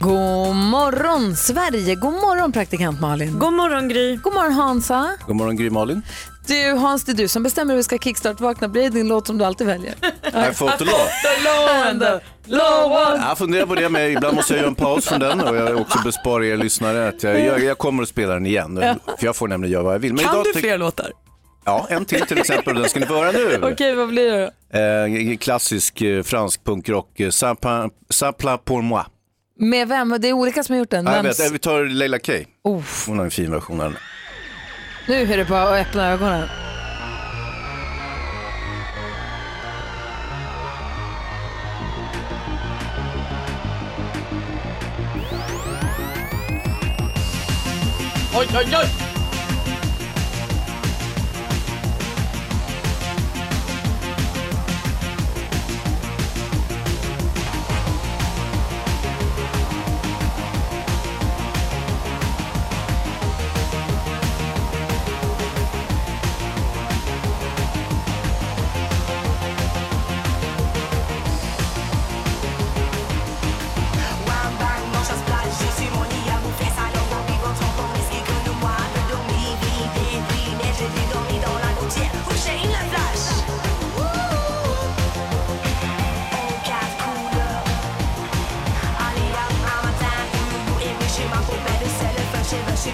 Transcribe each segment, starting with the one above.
God morgon Sverige, god morgon praktikant Malin. God morgon Gry. God morgon Hansa. God morgon Gry Malin. Du Hans, det är du som bestämmer hur vi ska kickstart-vakna. Blir det din låt som du alltid väljer? I fought the law. Jag funderar på det, men ibland måste jag göra en paus från den och jag också bespara er lyssnare att jag, jag, jag kommer att spela den igen. För jag får nämligen göra vad jag vill. Men Kan idag du fler låtar? Ja, en till till exempel. Den ska ni få höra nu. Okej, vad blir det då? Eh, klassisk eh, fransk punkrock. Eh, Sapla pour moi. Med vem? Det är olika som har gjort den. Ja, jag Vems- vet, vi tar Leila K. Uff, Hon har en fin version av den. nu är det på att öppna ögonen. Oj, oj, oj. Du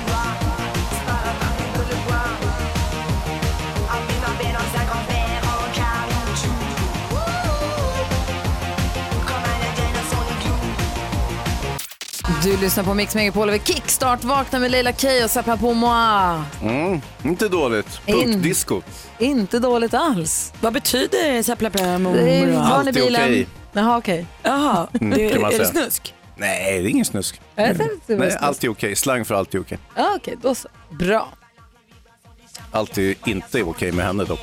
lyssnar på Mix Megapol över Kickstart. Vakna med Leila K och Sapla på moi. Mm, inte dåligt. In. Punkdisco. Inte dåligt alls. Vad betyder Säpplapla Det är barn i Allt är bilen. okej. Jaha, okej. Jaha, det, Mm, är det snusk? Nej, det är ingen snusk. Nej, allt är okej. Slang för allt är okej. Ja, Okej, då så. Bra. Allt är inte okej med henne dock.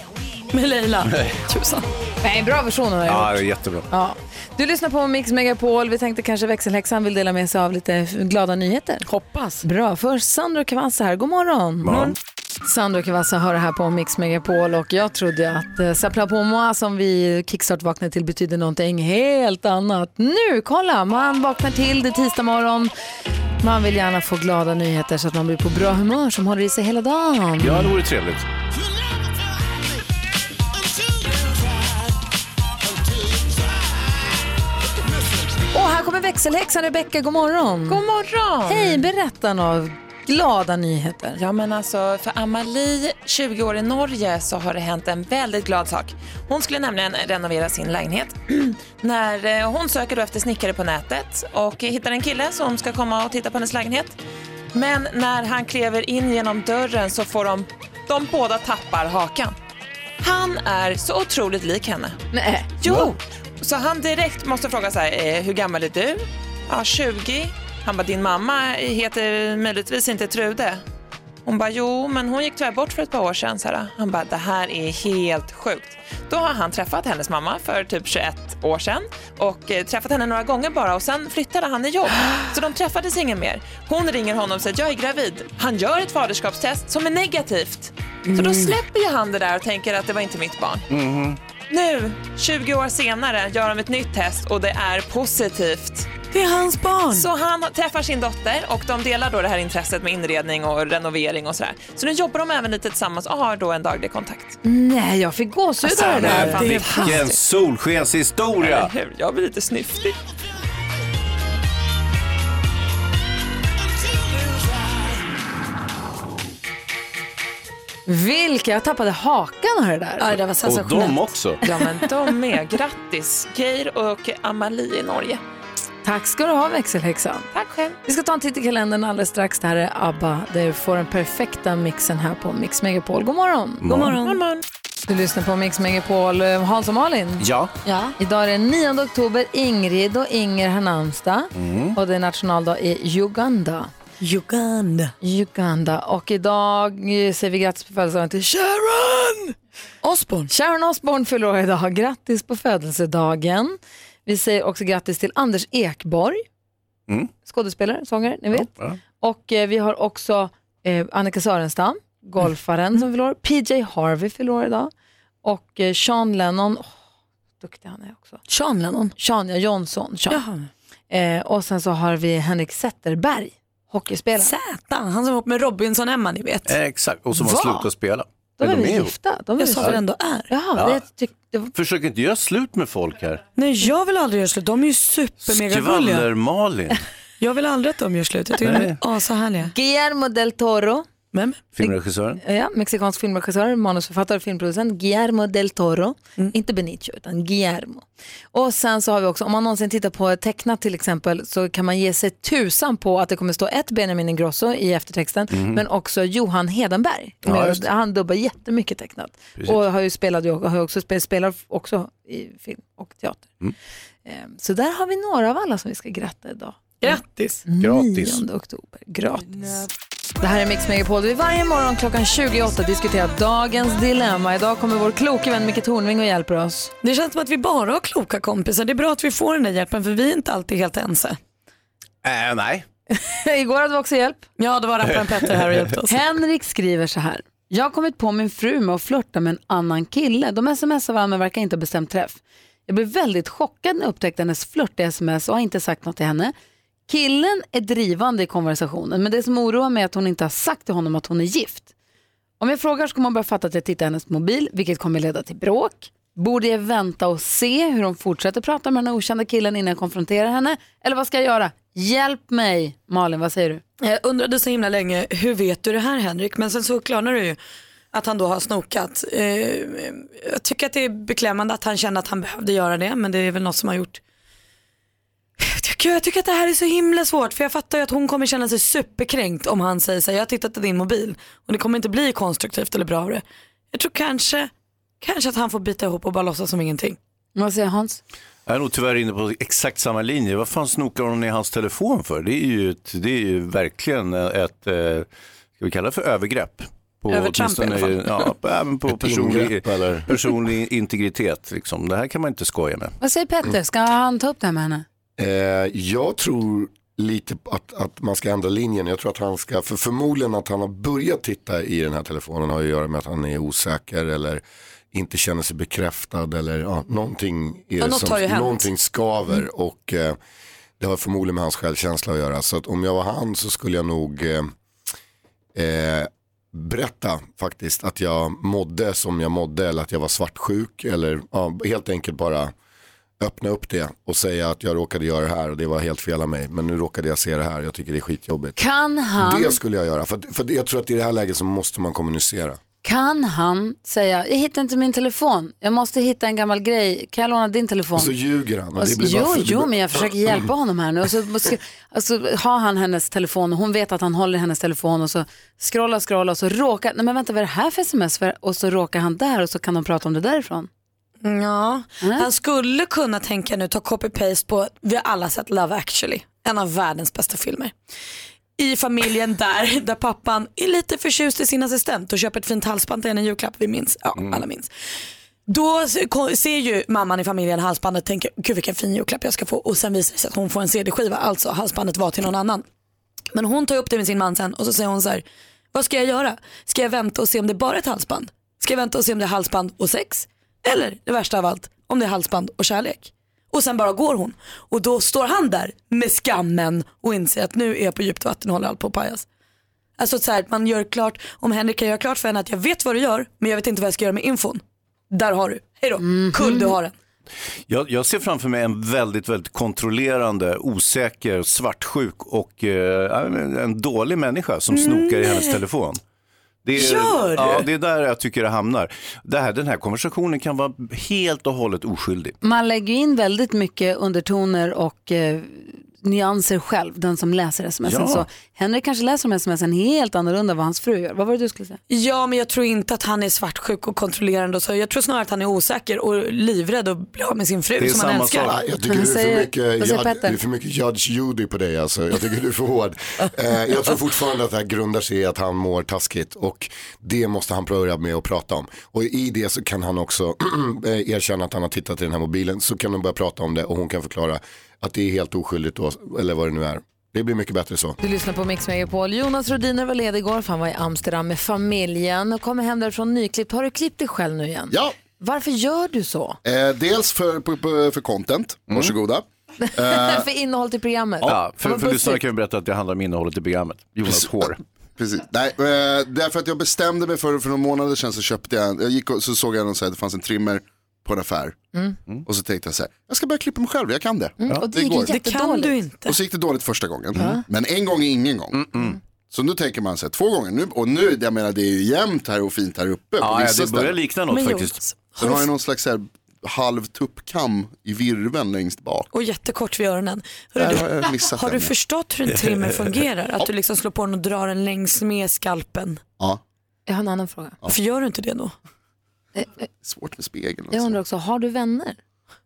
Med Leila? Tusan. Nej, bra version har jag Ja, gjort. det är jättebra. Ja. Du lyssnar på Mix Megapol. Vi tänkte kanske växelhäxan vill dela med sig av lite glada nyheter. Hoppas. Bra. Först Sandro Cavazza här. God morgon. morgon. Sandro Cavazza hör det här på Mix Megapol och jag trodde att eh, Sapla på moi som vi kickstart vaknade till betyder någonting helt annat. Nu, kolla, man vaknar till, det är tisdag morgon. Man vill gärna få glada nyheter så att man blir på bra humör som håller i sig hela dagen. Ja, det vore trevligt. Och här kommer växelhäxan Rebecka, god morgon. God morgon! Hej, berätta några glada nyheter. Ja men alltså för Amalie, 20 år i Norge, så har det hänt en väldigt glad sak. Hon skulle nämligen renovera sin lägenhet. När eh, hon söker då efter snickare på nätet och hittar en kille som ska komma och titta på hennes lägenhet. Men när han klever in genom dörren så får de, de båda tappar hakan. Han är så otroligt lik henne. Nej. Jo! Så han direkt måste fråga så här, eh, hur gammal är du? Ja, 20. Han bara, din mamma heter möjligtvis inte Trude. Hon bara, jo, men hon gick tyvärr bort för ett par år sedan. Så här. Han bara, det här är helt sjukt. Då har han träffat hennes mamma för typ 21 år sedan och eh, träffat henne några gånger bara och sen flyttade han i jobb. Så de träffades ingen mer. Hon ringer honom och säger, jag är gravid. Han gör ett faderskapstest som är negativt. Så då släpper ju han det där och tänker att det var inte mitt barn. Nu, 20 år senare, gör de ett nytt test och det är positivt. Det är hans barn. Så han träffar sin dotter och de delar då det här intresset med inredning och renovering och sådär. Så nu jobbar de även lite tillsammans och har då en daglig kontakt. Nej, jag fick gåshud av det där. fan, det är Vilken solskenshistoria! Jag blir lite snyftig. Vilka, jag tappade hakan av det där. Ja, det var Och de också. Ja men de med. Grattis Geir och Amalie i Norge. Tack ska du ha växelhäxan. Tack själv. Vi ska ta en titt i kalendern alldeles strax. Det här är ABBA du får den perfekta mixen här på Mix Megapol. God morgon! God morgon. Du lyssnar på Mix Megapol. Eh, Hans och Malin. Ja, Ja. Idag är det 9 oktober. Ingrid och Inger har namnsdag. Och det är nationaldag i Uganda. Uganda. Uganda. Och idag säger vi grattis på födelsedagen till Sharon! Osborn. Sharon Osbourne fyller år idag. Grattis på födelsedagen. Vi säger också grattis till Anders Ekborg. Mm. Skådespelare, sångare, ni vet. Ja. Och eh, vi har också eh, Annika Sörenstam, golfaren som fyller år. PJ Harvey fyller år idag. Och eh, Sean Lennon, oh, duktig han är också. Sean Lennon. Sean ja, Johnson. Sean. Eh, och sen så har vi Henrik Zetterberg, hockeyspelare. Zäta, han som var ihop med Robinson-Emma ni vet. Eh, Exakt, och som har Va? slutat spela. De är väl ihop. gifta? De är Jag väl sa det ändå är. Jaha, Ja. det var... Försök inte göra slut med folk här. Nej jag vill aldrig göra slut, de är ju supermegagulliga. Skvaller-Malin. Jag vill aldrig att de gör slut, jag tycker de är ashärliga. Guillermo del Toro, Men Filmregissören. ja, mexikansk filmregissör, manusförfattare och filmproducent. Guillermo del Toro, inte Benicio utan Guillermo. Och sen så har vi också, om man någonsin tittar på tecknat till exempel så kan man ge sig tusan på att det kommer stå ett Benjamin Ingrosso i eftertexten men också Johan Hedenberg. Ja, han dubbar jättemycket tecknat Precis. och har ju spelat, har också spelat, spelar också i film och teater. Ehm, Så där har vi några av alla som vi ska gratta idag. grattis. Gratis. 9 oktober. Gratis. Det här är Mix Megapol. Vi varje morgon klockan 28 diskuterar dagens dilemma. Idag kommer vår kloke vän Micke Tornving och hjälper oss. Det känns som att vi bara har kloka kompisar. Det är bra att vi får den där hjälpen för vi är inte alltid helt ense. Äh, nej. Igår hade vi också hjälp. Ja, det var rapparen Petter här och hjälpte oss. Henrik skriver så här. Jag har kommit på min fru med att flörta med en annan kille. De smsar varandra men verkar inte ha bestämt träff. Jag blev väldigt chockad när jag upptäckte hennes flörtiga sms och har inte sagt något till henne. Killen är drivande i konversationen men det som oroar mig är att hon inte har sagt till honom att hon är gift. Om jag frågar så kommer hon börja fatta att jag tittar i hennes mobil vilket kommer leda till bråk. Borde jag vänta och se hur hon fortsätter prata med den här okända killen innan jag konfronterar henne? Eller vad ska jag göra? Hjälp mig! Malin, vad säger du? Jag undrade så himla länge, hur vet du det här Henrik? Men sen så klarnar det ju att han då har snokat. Eh, jag tycker att det är beklämmande att han kände att han behövde göra det, men det är väl något som har gjort. Jag tycker, jag tycker att det här är så himla svårt för jag fattar ju att hon kommer känna sig superkränkt om han säger så här, jag har tittat i din mobil och det kommer inte bli konstruktivt eller bra av det. Jag tror kanske, kanske att han får bita ihop och bara låtsas som ingenting. Vad säger Hans? Jag är nog tyvärr inne på exakt samma linje. Vad fan snokar hon i hans telefon för? Det är ju, ett, det är ju verkligen ett, eh, ska vi kalla det för övergrepp? På, Övertramp i alla åtminstone, fall. Ja, på- även på personlig, personlig integritet. Liksom. Det här kan man inte skoja med. Vad säger Petter? Ska han ta upp det här med henne? Eh, jag tror lite att, att man ska ändra linjen. Jag tror att han ska, för förmodligen att han har börjat titta i den här telefonen har att göra med att han är osäker eller inte känner sig bekräftad eller ja, någonting, är Ja, som, någonting skaver och eh, det har förmodligen med hans självkänsla att göra. Så att om jag var han så skulle jag nog eh, eh, berätta faktiskt att jag mådde som jag mådde eller att jag var svartsjuk eller ja, helt enkelt bara öppna upp det och säga att jag råkade göra det här och det var helt fel av mig. Men nu råkade jag se det här, jag tycker det är skitjobbigt. Kan han, Det skulle jag göra, för, för jag tror att i det här läget så måste man kommunicera. kan han säga, jag hittar inte min telefon, jag måste hitta en gammal grej, kan jag låna din telefon? Och så ljuger han. Och Och det så, bara jo, för- jo, men jag försöker hjälpa honom här nu. Och så, måste- alltså, har han hennes telefon och hon vet att han håller hennes telefon och så scrollar, scrollar och så råkar, nej men vänta vad är det här för sms? Och så råkar han där och så kan de prata om det därifrån. Ja, han skulle kunna tänka nu, ta copy-paste på, vi har alla sett Love actually, en av världens bästa filmer. I familjen där, där pappan är lite förtjust i sin assistent och köper ett fint halsband till henne i julklapp, vi minns, ja alla minns. Då ser ju mamman i familjen halsbandet och tänker, gud vilken fin julklapp jag ska få och sen visar det sig att hon får en CD-skiva, alltså halsbandet var till någon annan. Men hon tar upp det med sin man sen och så säger hon så här, vad ska jag göra? Ska jag vänta och se om det bara är ett halsband? Ska jag vänta och se om det är halsband och sex? Eller det värsta av allt, om det är halsband och kärlek? Och sen bara går hon. Och då står han där med skammen och inser att nu är jag på djupt vatten och håller allt på att pajas. Alltså så här, man gör klart, om Henrik kan göra klart för henne att jag vet vad du gör men jag vet inte vad jag ska göra med infon. Där har du, hej då, kull du har den. Jag, jag ser framför mig en väldigt, väldigt kontrollerande, osäker, svartsjuk och eh, en dålig människa som snokar i hennes telefon. Det är, Gör? Ja, det är där jag tycker det hamnar. Det här, den här konversationen kan vara helt och hållet oskyldig. Man lägger in väldigt mycket undertoner och eh, nyanser själv, den som läser sms. Ja. Så Henrik kanske läser de sms helt annorlunda än vad hans fru gör. Vad var det du skulle säga? Ja men jag tror inte att han är svartsjuk och kontrollerande och så. Jag tror snarare att han är osäker och livrädd att bli av med sin fru som han älskar. Ja, jag tycker du är för mycket, judge, det är för mycket Judge Judy på dig alltså. Jag tycker du är för hård. Eh, jag tror fortfarande att det här grundar sig i att han mår taskigt och det måste han börja med att prata om. Och i det så kan han också eh, erkänna att han har tittat i den här mobilen så kan de börja prata om det och hon kan förklara att det är helt oskyldigt då, eller vad det nu är. Det blir mycket bättre så. Du lyssnar på Mix Megapol. Jonas Rodiner var ledig igår för han var i Amsterdam med familjen och kommer hem därifrån nyklippt. Har du klippt dig själv nu igen? Ja. Varför gör du så? Eh, dels för, på, på, för content, varsågoda. Eh, för innehåll till programmet? Ja, för, för lyssnarna kan vi berätta att det handlar om innehållet i programmet. Jonas hår. Precis. Nej, eh, därför att jag bestämde mig för, för några månader sedan så köpte jag, jag gick och så såg jag någon, så här, det fanns en trimmer på en affär. Mm. Och så tänkte jag så här, jag ska börja klippa mig själv, jag kan det. Mm, och det gick ju går. Det kan du inte. Och så gick det dåligt första gången. Ja. Men en gång är ingen gång. Så nu tänker man sig två gånger, nu, och nu, jag menar det är ju jämnt här och fint här uppe. Ja, på ja, vissa det börjar likna något Men faktiskt. Sen har jag någon slags så här, halv tuppkam i virveln längst bak. Och jättekort vid öronen. Hörru, har du, jag missat har du förstått hur en trimmer fungerar? Att du liksom slår på den och drar den längs med skalpen. Ja. Jag har en annan fråga. Varför gör du inte det då? Svårt med spegeln. Jag undrar också, har du vänner?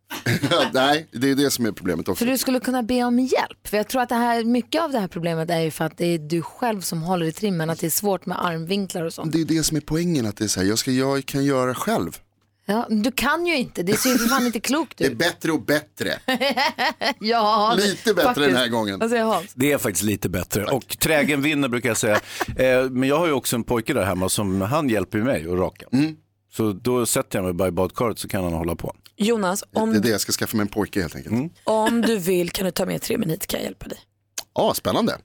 Nej, det är det som är problemet också. För du skulle kunna be om hjälp. För jag tror att det här, mycket av det här problemet är ju för att det är du själv som håller i trimmen, att det är svårt med armvinklar och sånt. Det är det som är poängen, att det är så här, jag, ska, jag kan göra själv. Ja, du kan ju inte, det ser ju för fan inte klokt Det är ut. bättre och bättre. ja, Lite bättre den här gången. Hans? Det är faktiskt lite bättre och trägen vinner brukar jag säga. Eh, men jag har ju också en pojke där hemma som han hjälper mig att raka. Så då sätter jag mig bara i badkaret så kan han hålla på. Jonas, Det är om, det jag ska skaffa mig en pojke helt enkelt. om du vill kan du ta med trimmen hit kan jag hjälpa dig. Ja, spännande.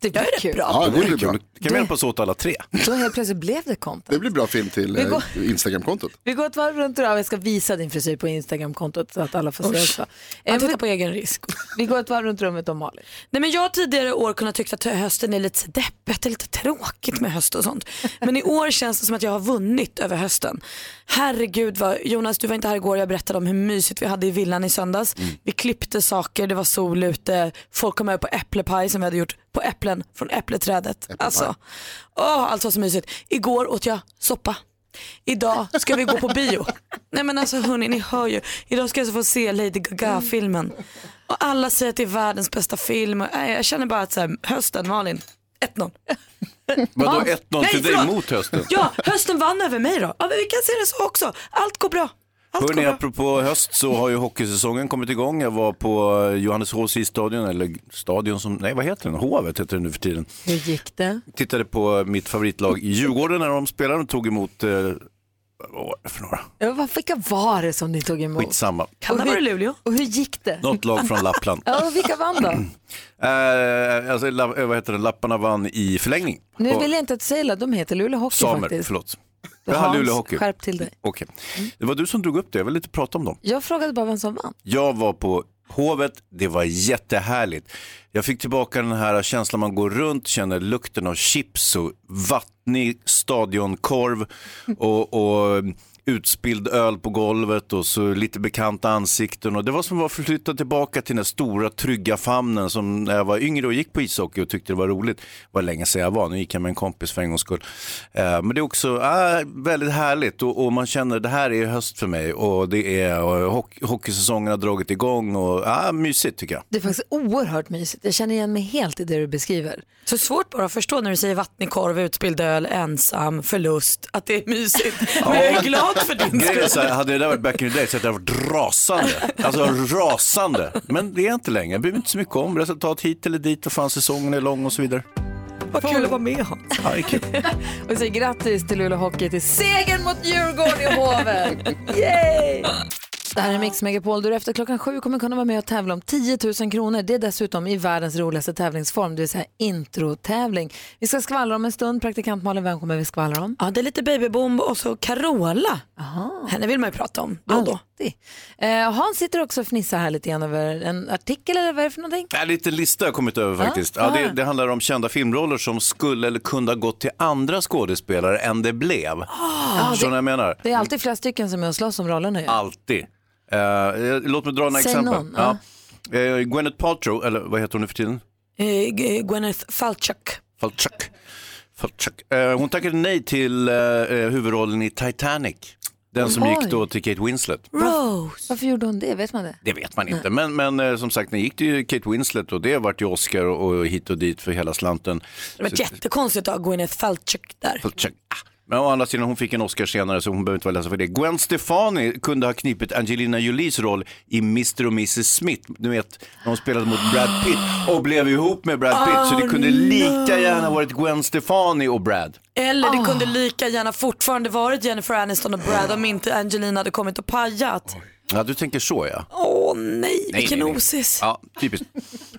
Det blir kul. Ja, det blir bra. Kan vi hjälpas åt alla tre? Då helt plötsligt blev det content. Det blir bra film till Vi eh, Instagramkontot. Vi går ett varv runt och jag ska visa din frisyr på Instagramkontot så att alla får se också. Man Eh, tittar vi- på egen risk. Vi går ett varv runt rummet om Malin. Nej, men jag har tidigare år kunnat tycka att hösten är lite så deppigt, det är lite tråkigt med höst och sånt. Men i år känns det som att jag har vunnit över hösten. Herregud vad, Jonas du var inte här igår, jag berättade om hur mysigt vi hade i villan i söndags. Vi klippte saker, det var sol ute, folk kom över på äpplepaj som vi hade gjort på äpplen från äppleträdet. Alltså, åh, allt var så mysigt. Igår åt jag soppa. Idag ska vi gå på bio. Nej men alltså hörni, ni hör ju. Idag ska jag få se Lady Gaga-filmen. Och alla säger att det är världens bästa film. Nej, jag känner bara att så här, hösten, Malin, 1-0. Vadå Hans. 1-0 Nej, till dig mot hösten? Ja, hösten vann över mig då. Ja, men vi kan se det så också. Allt går bra. Bra. apropå höst så har ju hockeysäsongen kommit igång. Jag var på Johanneshovs isstadion, eller stadion som, nej vad heter den? Hovet heter det nu för tiden. Hur gick det? Tittade på mitt favoritlag i Djurgården när de spelade och tog emot, eh, vad var det för några? Ja, vad- vilka var det som ni tog emot? Skitsamma. Kan det vara hur- Luleå? Och hur gick det? Något lag från Lappland. Ja, och vilka vann då? Eh, alltså, la, eh, vad heter det? Lapparna vann i förlängning. Nu Och- vill jag inte att säga de heter Luleå Hockey Samer, faktiskt. förlåt. Jaha, Luleå Hockey. Skärp till dig. Okej. Det var du som drog upp det, jag vill lite prata om dem. Jag frågade bara vem som vann. Jag var på Hovet, det var jättehärligt. Jag fick tillbaka den här känslan man går runt, känner lukten av chips och vattnig stadionkorv och, och utspilld öl på golvet och så lite bekanta ansikten. Och det var som att förflyttad tillbaka till den stora trygga famnen som när jag var yngre och gick på ishockey och tyckte det var roligt. Det var länge sedan jag var, nu gick jag med en kompis för en gångs skull. Eh, men det är också äh, väldigt härligt och, och man känner det här är höst för mig och det är och hockey, hockeysäsongen har dragit igång och äh, mysigt tycker jag. Det är faktiskt oerhört mysigt. Jag känner igen mig helt i det du beskriver. Så svårt bara att förstå när du säger vattnig korv, utspilld öl, ensam, förlust, att det är mysigt. Men jag är glad för din skull. så här, hade det där varit back in the day så hade jag varit rasande. Alltså rasande. Men det är inte längre. Jag bryr mig inte så mycket om resultat hit eller dit och fan säsongen är lång och så vidare. Vad kul att vara med Hans. Ja, det. Och säger grattis till Luleå Hockey till segern mot Djurgården i Hovet. Yay! Det här är Mix Megapol. Du efter klockan sju kommer kunna vara med och tävla om 10 000 kronor. Det är dessutom i världens roligaste tävlingsform, det vill säga introtävling. Vi ska skvallra om en stund. Praktikant Malin, vem kommer vi skvallra om? Ja, det är lite babyboom och så Carola. Henne vill man ju prata om då och då. Eh, Hans sitter också och fnissar här lite grann över en artikel eller vad är det för någonting? En liten lista har kommit över Ja, faktiskt. Ja, det, det handlar om kända filmroller som skulle eller kunde ha gått till andra skådespelare än det blev. Ah, Förstår ni vad jag menar? Det är alltid flera stycken som är och slåss om rollerna. Alltid. Eh, låt mig dra några Säg exempel. någon, ja. Eh, Gwyneth Paltrow, eller vad heter hon nu för tiden? Eh, Gwyneth Falchuk. Falchuk. Falchuk. Eh, hon tackade nej till eh, eh, huvudrollen i Titanic. Den som Oj. gick då till Kate Winslet. Rose. Varför gjorde hon det? Vet man det? Det vet man inte, men, men eh, som sagt, den gick till Kate Winslet och det vart ju Oscar och, och hit och dit för hela slanten. Det var jättekonstigt att ha Gwyneth Falchuk där. Falchuk. Ah, Men å andra sidan, hon fick en Oscar senare så hon behöver inte vara ledsen för det. Gwen Stefani kunde ha knipit Angelina Jolies roll i Mr och Mrs Smith. Du vet, när hon spelade mot Brad Pitt och blev ihop med Brad Pitt. så det kunde lika gärna varit Gwen Stefani och Brad. Eller det kunde lika gärna fortfarande varit Jennifer Aniston och Brad om inte Angelina hade kommit och pajat. Ja, du tänker så ja. Åh nej, vilken nej, nej. osis. Ja, typiskt.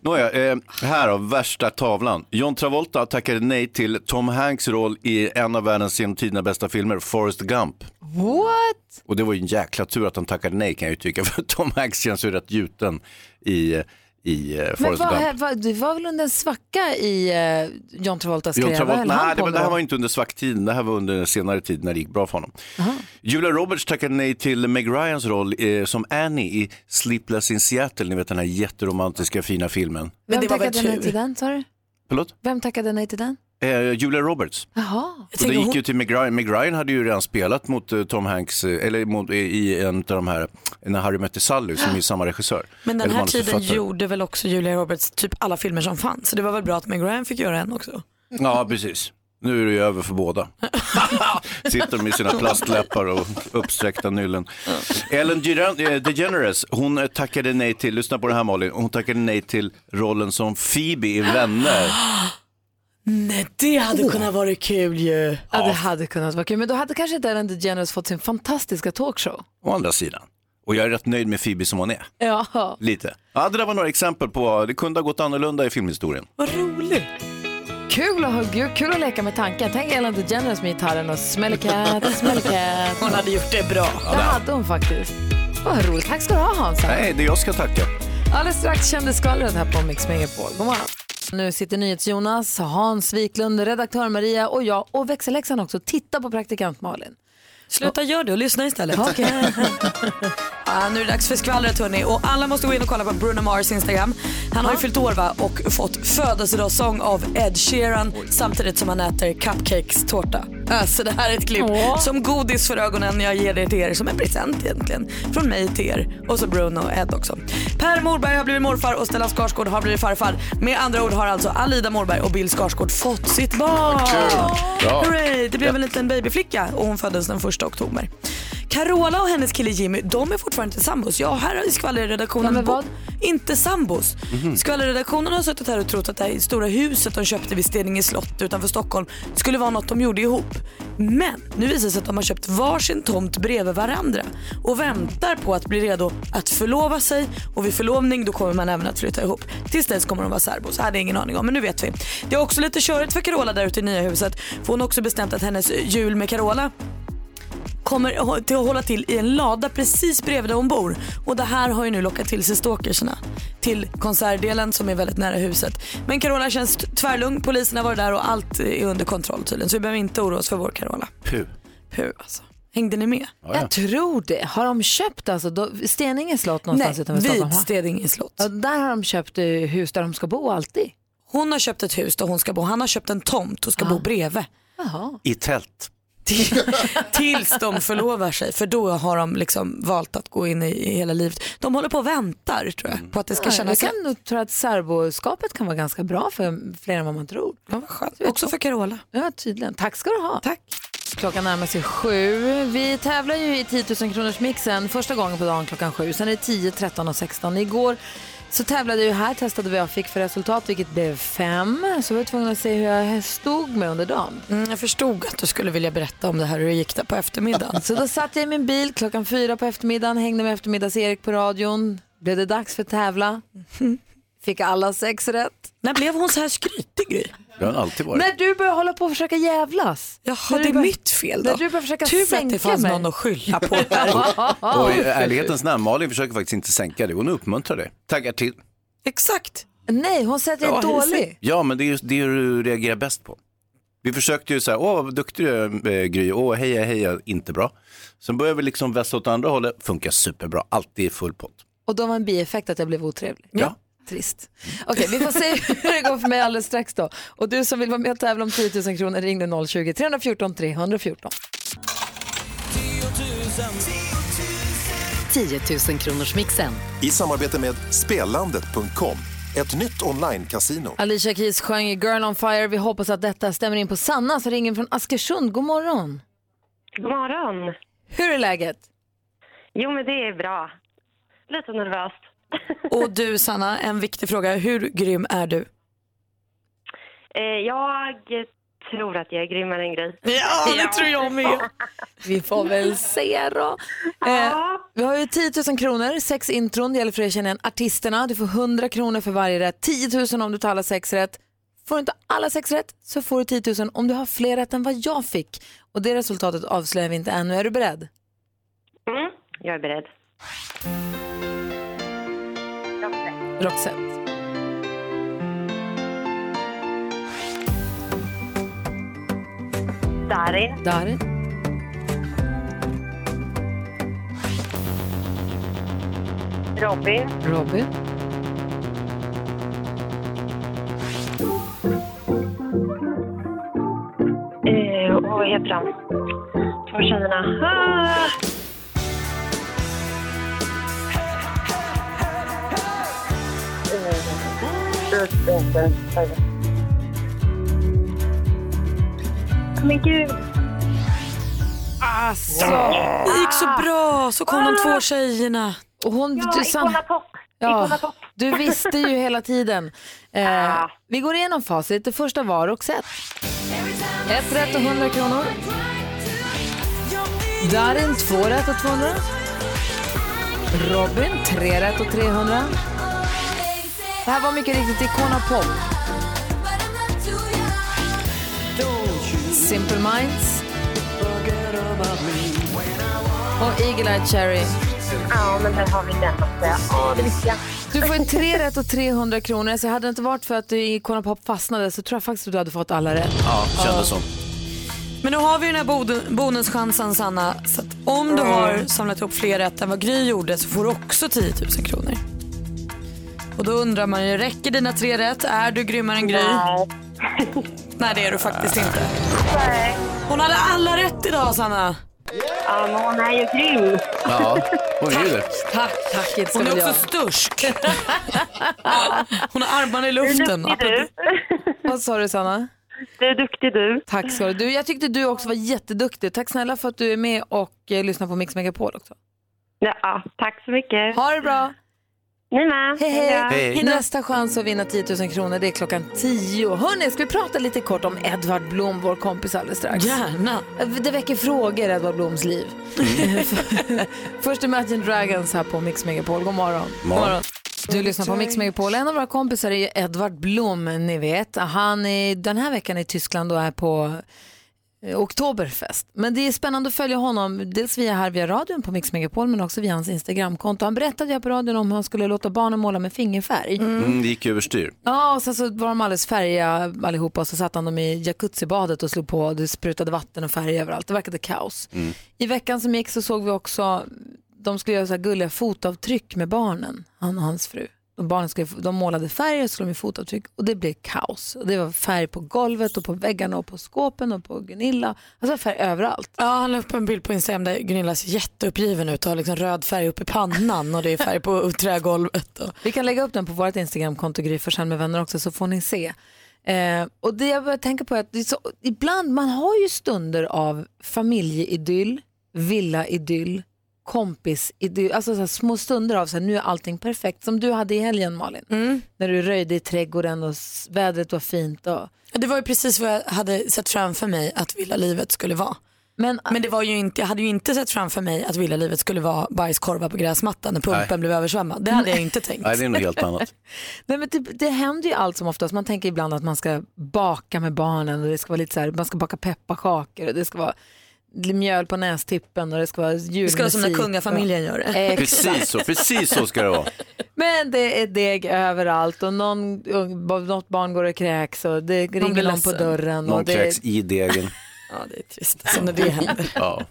Nåja, eh, här har värsta tavlan. John Travolta tackade nej till Tom Hanks roll i en av världens genom tiderna bästa filmer, Forrest Gump. What? Och det var ju en jäkla tur att han tackade nej kan jag ju tycka, för Tom Hanks känns ju rätt gjuten i, i eh, Men Forrest vad, Gump. vad, det var väl under en svacka i eh, John Travoltas John karriär? Vad Travolta, höll han nej, det, på var- med det här var inte under svacktiden, det här var under senare tid när det gick bra för honom. Julia Roberts tackade nej till Meg Ryans roll eh, som Annie i Sleepless in Seattle, ni vet den här jätteromantiska fina filmen. Men Vem det var väl tackade nej tur. till den, sa du? Förlåt? Vem tackade nej till den? Eh, Julia Roberts. Jaha. Och det gick hon, ju till Meg Ryan. Meg Ryan hade ju redan spelat mot eh, Tom Hanks, eh, eller mot, i- i en av de här, när Harry mötte Sally, som är samma regissör. men den här tiden gjorde väl också Julia Roberts typ alla filmer som fanns. Så det var väl bra att Meg Ryan fick göra en också. Ja, precis. Nu är det ju över för båda. Sitter med sina plastläppar och uppsträckta nyllen. Ellen eh, DeGeneres, hon tackade nej till, lyssna på det här Malin, hon tackade nej till rollen som Phoebe i Vänner. Nej, det hade kunnat vara kul ju. Ja, det hade kunnat vara kul. Men då hade kanske inte Ellen DeGeneres fått sin fantastiska talkshow. Å andra sidan. Och jag är rätt nöjd med Phoebe som hon är. Ja. Lite. Ja, det där var några exempel på, det kunde ha gått annorlunda i filmhistorien. Vad roligt. Kul att, ha, kul- att leka med tanken. Tänk Ellen DeGeneres med gitarren och smäller cat, smäller cat. Hon hade gjort det bra. Det hade hon faktiskt. Vad roligt. Tack ska du ha Hansa. Nej, det är jag ska tacka. Alldeles strax kände skvallret här på Mix Megapol. God morgon. Nu sitter NyhetsJonas, Hans Wiklund, redaktör Maria och jag och växelläxan också. Titta på praktikant Malin. Sluta gör det och lyssna istället. Okej. Ja, nu är det dags för skvallret hörni och alla måste gå in och kolla på Bruno Mars Instagram. Han har ju fyllt år va och fått födelsedagssång av Ed Sheeran samtidigt som han äter cupcakes-tårta. Alltså det här är ett klipp som godis för ögonen. Jag ger det till er som en present egentligen. Från mig till er och så Bruno och Ed också. Per Morberg har blivit morfar och Stellan Skarsgård har blivit farfar. Med andra ord har alltså Alida Morberg och Bill Skarsgård fått sitt barn. Bra. Hurray, det blev en liten babyflicka och hon föddes den första oktober. Carola och hennes kille Jimmy, de är fortfarande inte sambos. Ja, här har skvallerredaktionen bo- inte sambos. Skvallerredaktionen har suttit här och trott att det här stora huset de köpte vid Steninge slott utanför Stockholm skulle vara något de gjorde ihop. Men nu visar det sig att de har köpt varsin tomt bredvid varandra och väntar på att bli redo att förlova sig och vid förlovning då kommer man även att flytta ihop. Tills dess kommer de vara särbos. Det hade ingen aning om men nu vet vi. Det är också lite körigt för Carola där ute i nya huset för hon har också bestämt att hennes jul med Carola kommer till att hålla till i en lada precis bredvid där hon bor. Och det här har ju nu lockat till sig stalkersna till konsertdelen som är väldigt nära huset. Men Carola känns tvärlugn, polisen har varit där och allt är under kontroll tydligen. Så vi behöver inte oroa oss för vår Carola. Puh. Puh alltså. Hängde ni med? Ja, ja. Jag tror det. Har de köpt alltså då, Steninge slott någonstans Nej, utanför Stockholm? vid Ha? Stedinge slott. Ja, där har de köpt eh, hus där de ska bo alltid. Hon har köpt ett hus där hon ska bo. Han har köpt en tomt och ska bo bredvid. Jaha. I tält. Tills de förlovar sig för då har de liksom valt att gå in i, i hela livet. De håller på och väntar tror jag på att det ska Ja, jag kännas kan nog tro att särboskapet kan vara ganska bra för fler än vad man tror. Ja, vad skönt. Också för Carola. Ja, tydligen. Tack ska du ha. Tack. Klockan närmar sig sju. Vi tävlar ju i 10 000 kronors mixen första gången på dagen klockan sju. Sen är det 10, 13 och 16. Igår så tävlade jag här, testade vad jag fick för resultat, vilket blev fem. Så var jag tvungen att se hur jag stod med under dagen. Mm, jag förstod att du skulle vilja berätta om det här hur det gick där på eftermiddagen. Så då satt jag i min bil klockan fyra på eftermiddagen, hängde med eftermiddags-Erik på radion. Blev det dags för tävla. Fick alla sex rätt. När blev hon så här skrytig Gry? Det har alltid varit. När du började hålla på och försöka jävlas. Jaha, När det är bör- mitt fel då. När du började försöka Tur att sänka det fanns mig. någon att skylla på. Och i ärlighetens namn, Malin försöker faktiskt inte sänka det, hon uppmuntrar det. Taggar till. Exakt. Nej, hon säger att jag är Ja, dålig. Ja, men det är ju det du reagerar bäst på. Vi försökte ju så här, åh vad duktig du är eh, Gry, åh heja heja, inte bra. Sen börjar vi liksom vässa åt andra hållet, funkar superbra, alltid full pott. Och då var en bieffekt att jag blev otrevlig. Ja. Trist. Okej, vi får se hur det går för mig alldeles strax då. Och du som vill vara med och tävla om 10 000 kronor, ring nu 020-314 314. 10 000 kronors mixen. I samarbete med Spelandet.com, ett nytt online-casino. Alicia Keys sjöng Girl on Fire. Vi hoppas att detta stämmer in på Sanna som ringer från Askersund. God morgon. God morgon. Hur är läget? Jo, men det är bra. Lite nervöst. Och du Sanna, en viktig fråga. Hur grym är du? Eh, jag tror att jag är grymmare än Gry. Ja, det tror jag med. Vi får väl se då. Eh, vi har ju 10 000 kronor, sex intron. Det gäller för dig att känna igen artisterna. Du får 100 kronor för varje rätt. 10 000 om du tar alla sex rätt. Får du inte alla sex rätt så får du 10 000 om du har fler rätt än vad jag fick. Och det resultatet avslöjar vi inte ännu. Är du beredd? Mm, jag är beredd. Roxette. Darin. Darin. Robin. Robin. Eh, vad heter han? Två tjejerna. Ah! Men gud. Alltså. Det gick så bra, så kom de två tjejerna. Och hon, Ja, Icona Pop. Ja, du visste ju hela tiden. Eh, vi går igenom facit. Det första var Roxette. Ett rätt och 100 kronor. Darin, två rätt och 200. Robin, tre rätt och 300. Det här var mycket riktigt Icona Pop. Simple Minds. Och Eagle Eye Cherry. Ja, men där har vi den också. Ja. Du får en tre rätt och 300 kronor. Så hade det inte varit för att du i Icona Pop fastnade så tror jag faktiskt att du hade fått alla rätt. Ja, kändes som. Men nu har vi den här bonuschansen Sanna. Så att om du har samlat ihop fler rätt än vad Gry gjorde så får du också 10 000 kronor. Och då undrar man ju, räcker dina tre rätt? Är du grymmare än Gry? Nej. Nej det är du faktiskt inte. Nej. Hon hade alla rätt idag Sanna. Ja, men hon är ju grym. Ja, hon är ju det. Tack, tack. Inte ska Hon är väl också jag. stursk. Hon har armarna i Du är luften. duktig du. Vad sa du Sanna? Du är duktig du. Tack ska du. du. Jag tyckte du också var jätteduktig. Tack snälla för att du är med och eh, lyssnar på Mix Megapol också. Ja, tack så mycket. Ha det bra. Ni med. Hej, hej. Hej. Nästa chans att vinna 10 000 kronor det är klockan 10. Hörni, ska vi prata lite kort om Edvard Blom, vår kompis alldeles strax? Gärna. Det väcker frågor, Edvard Bloms liv. Först Imagine Dragons här på Mix Megapol. God morgon. Morgon. Du lyssnar på Mix Megapol. En av våra kompisar är Edvard Blom, ni vet. Han är den här veckan i Tyskland och är på Oktoberfest. Men det är spännande att följa honom, dels via här via radion på Mix Megapol men också via hans Instagramkonto. Han berättade ju på radion om hur han skulle låta barnen måla med fingerfärg. Mm, det gick överstyr. Ja, och sen så var de alldeles färdiga allihopa och så satt han dem i jacuzzibadet och slog på och det sprutade vatten och färg överallt. Det verkade kaos. Mm. I veckan som gick så såg vi också, de skulle göra så här gulliga fotavtryck med barnen, han och hans fru. Barnen skulle, de målade färg och skulle de fotavtryck och det blev kaos. Och det var färg på golvet och på väggarna och på skåpen och på Gunilla. Alltså färg överallt. Ja, han la upp en bild på Instagram där Gunilla ser jätteuppgiven ut och har liksom röd färg upp i pannan och det är färg på trägolvet. Och... Vi kan lägga upp den på vårt Instagramkonto Gry Forssell med vänner också så får ni se. Eh, och det jag börjar tänka på är att är så, ibland, man har ju stunder av familjeidyll, villaidyll, kompisidyll, alltså så här små stunder av så här, nu är allting perfekt. Som du hade i helgen Malin, när du röjde i trädgården och vädret var fint. Och... Det var ju precis vad jag hade sett framför mig att villalivet skulle vara. Men, Men det var ju inte, jag hade ju inte sett framför mig att villalivet skulle vara bajskorvar på gräsmattan när pumpen Nej. blev översvämmad. Det hade jag inte tänkt. Nej, det är något helt annat. Nej, men det, det händer ju allt som oftast. Man tänker ibland att man ska baka med barnen och det ska vara lite så här, man ska baka pepparkakor och det ska vara mjöl på nästippen och det ska vara julmusik. Det ska vara som när kungafamiljen gör det. Exakt. Precis så, precis så ska det vara. Men det är deg överallt och någon, något barn går och kräks och det ringer någon på dörren. Någon och det, kräks i degen. Ja, det är trist. Så när det händer. Ja.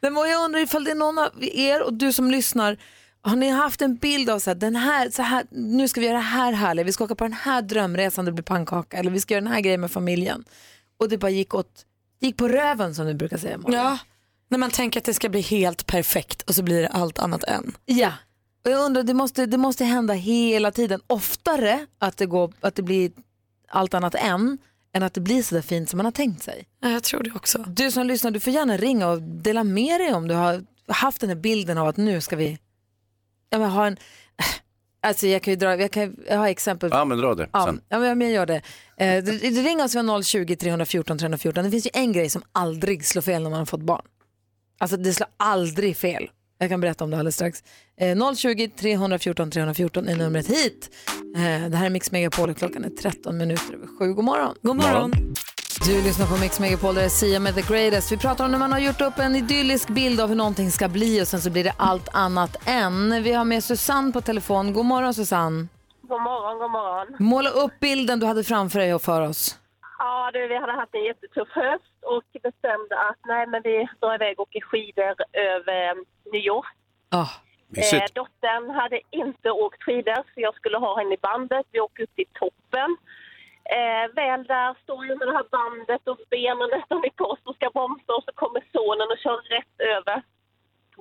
Men jag undrar ifall det är någon av er och du som lyssnar Har ni haft en bild av så här, den här, så här, nu ska vi göra det här härliga, vi ska åka på den här drömresan, det blir pannkaka, eller vi ska göra den här grejen med familjen. Och det bara gick åt, det gick på röven som du brukar säga. Malin. Ja, när man tänker att det ska bli helt perfekt och så blir det allt annat än. Ja, och jag undrar, det måste, det måste hända hela tiden. Oftare att det, går, att det blir allt annat än, än att det blir så där fint som man har tänkt sig. Ja, jag tror det också. Du som lyssnar, du får gärna ringa och dela med dig om du har haft den här bilden av att nu ska vi ja, men ha en... Alltså jag kan ju dra, jag, kan, jag har exempel. Ja, men dra det Ja, sen. ja, men jag gör det. Eh, ringer oss vid 020-314 314. Det finns ju en grej som aldrig slår fel när man har fått barn. Alltså det slår aldrig fel. Jag kan berätta om det alldeles strax. Eh, 020-314 314 är numret hit. Eh, det här är Mix Megapol och klockan är 13 minuter över sju. God morgon. God morgon. Du lyssnar på Mix Megapol, där är Sia med The Greatest. Vi pratar om när man har gjort upp en idyllisk bild av hur någonting ska bli och sen så blir det allt annat än. Vi har med Susanne på telefon. God morgon Susanne. God morgon, god morgon. Måla upp bilden du hade framför dig och för oss. Ja, du, vi hade haft en jättetuff höst och bestämde att nej, men vi drar iväg och åker skidor över eh, nyår. Oh, Eh, dottern hade inte åkt skidor så jag skulle ha henne i bandet. Vi åker upp till toppen. Eh, väl där står jag med det här bandet och benen nästan i kors och ska bromsa och så kommer sonen och kör rätt över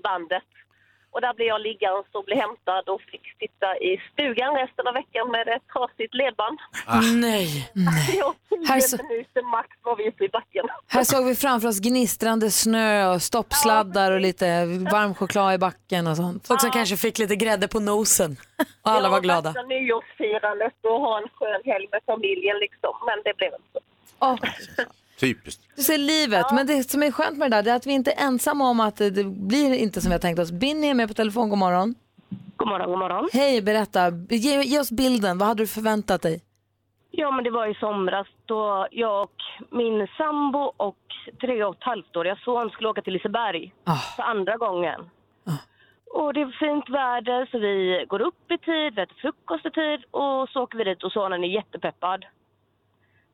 bandet. Och där blev jag liggandes och blev hämtad och fick sitta i stugan resten av veckan med ett trasigt ledband. Nej. Ja, Här så- minuter max var vi uppe i backen. Här såg vi framför oss gnistrande snö och stoppsladdar och lite varm choklad i backen och sånt. Folk som kanske fick lite grädde på nosen och alla var glada. Ja, nyårsfirandet och ha en skön helg med familjen liksom. Men det blev inte så. Åh, Typiskt. du ser livet, men det som är skönt med det där är att vi inte är ensamma om att det blir inte som vi har tänkt oss. Binny är med på telefon, god morgon. God morgon, god morgon. Hej, berätta. Ge, ge oss bilden, vad hade du förväntat dig? Ja, men det var i somras då jag och min sambo och tre och ett halvt-åriga son skulle åka till Liseberg för andra gången. Och det är fint väder så vi går upp i tid, vi äter frukost i tid och så åker vi dit och sonen är jättepeppad.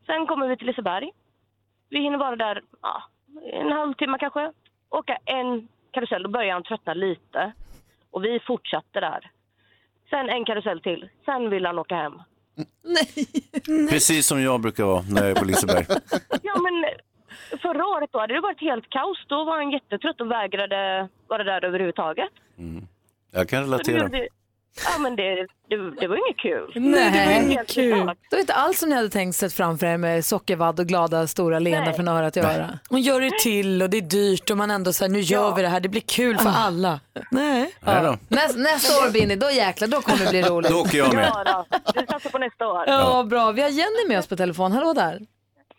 Sen kommer vi till Liseberg. Vi hinner vara där ja, en halvtimme kanske. Åka en karusell, då börjar han tröttna lite. Och vi fortsatte där. Sen en karusell till, sen vill han åka hem. Precis som jag brukar vara när jag är på Liseberg. Ja, men förra året då hade det varit helt kaos. Då var han jättetrött och vägrade vara där överhuvudtaget. Jag kan Så relatera. det, ja, men det, det, det var inget kul. Nej, det var helt totalt. Det var inte alls som ni hade tänkt sig framför er med sockervadd och glada stora leenden från örat till öra. Och gör det till och det är dyrt och man ändå säger nu gör vi det här, det blir kul för alla. Nej. Nej då. Nästa, nästa år Binny, då jäklar, då kommer det bli roligt. Då åker jag med. Ja, då. Vi satsar på nästa år. Ja, bra. Vi har Jenny med oss på telefon. Hallå där.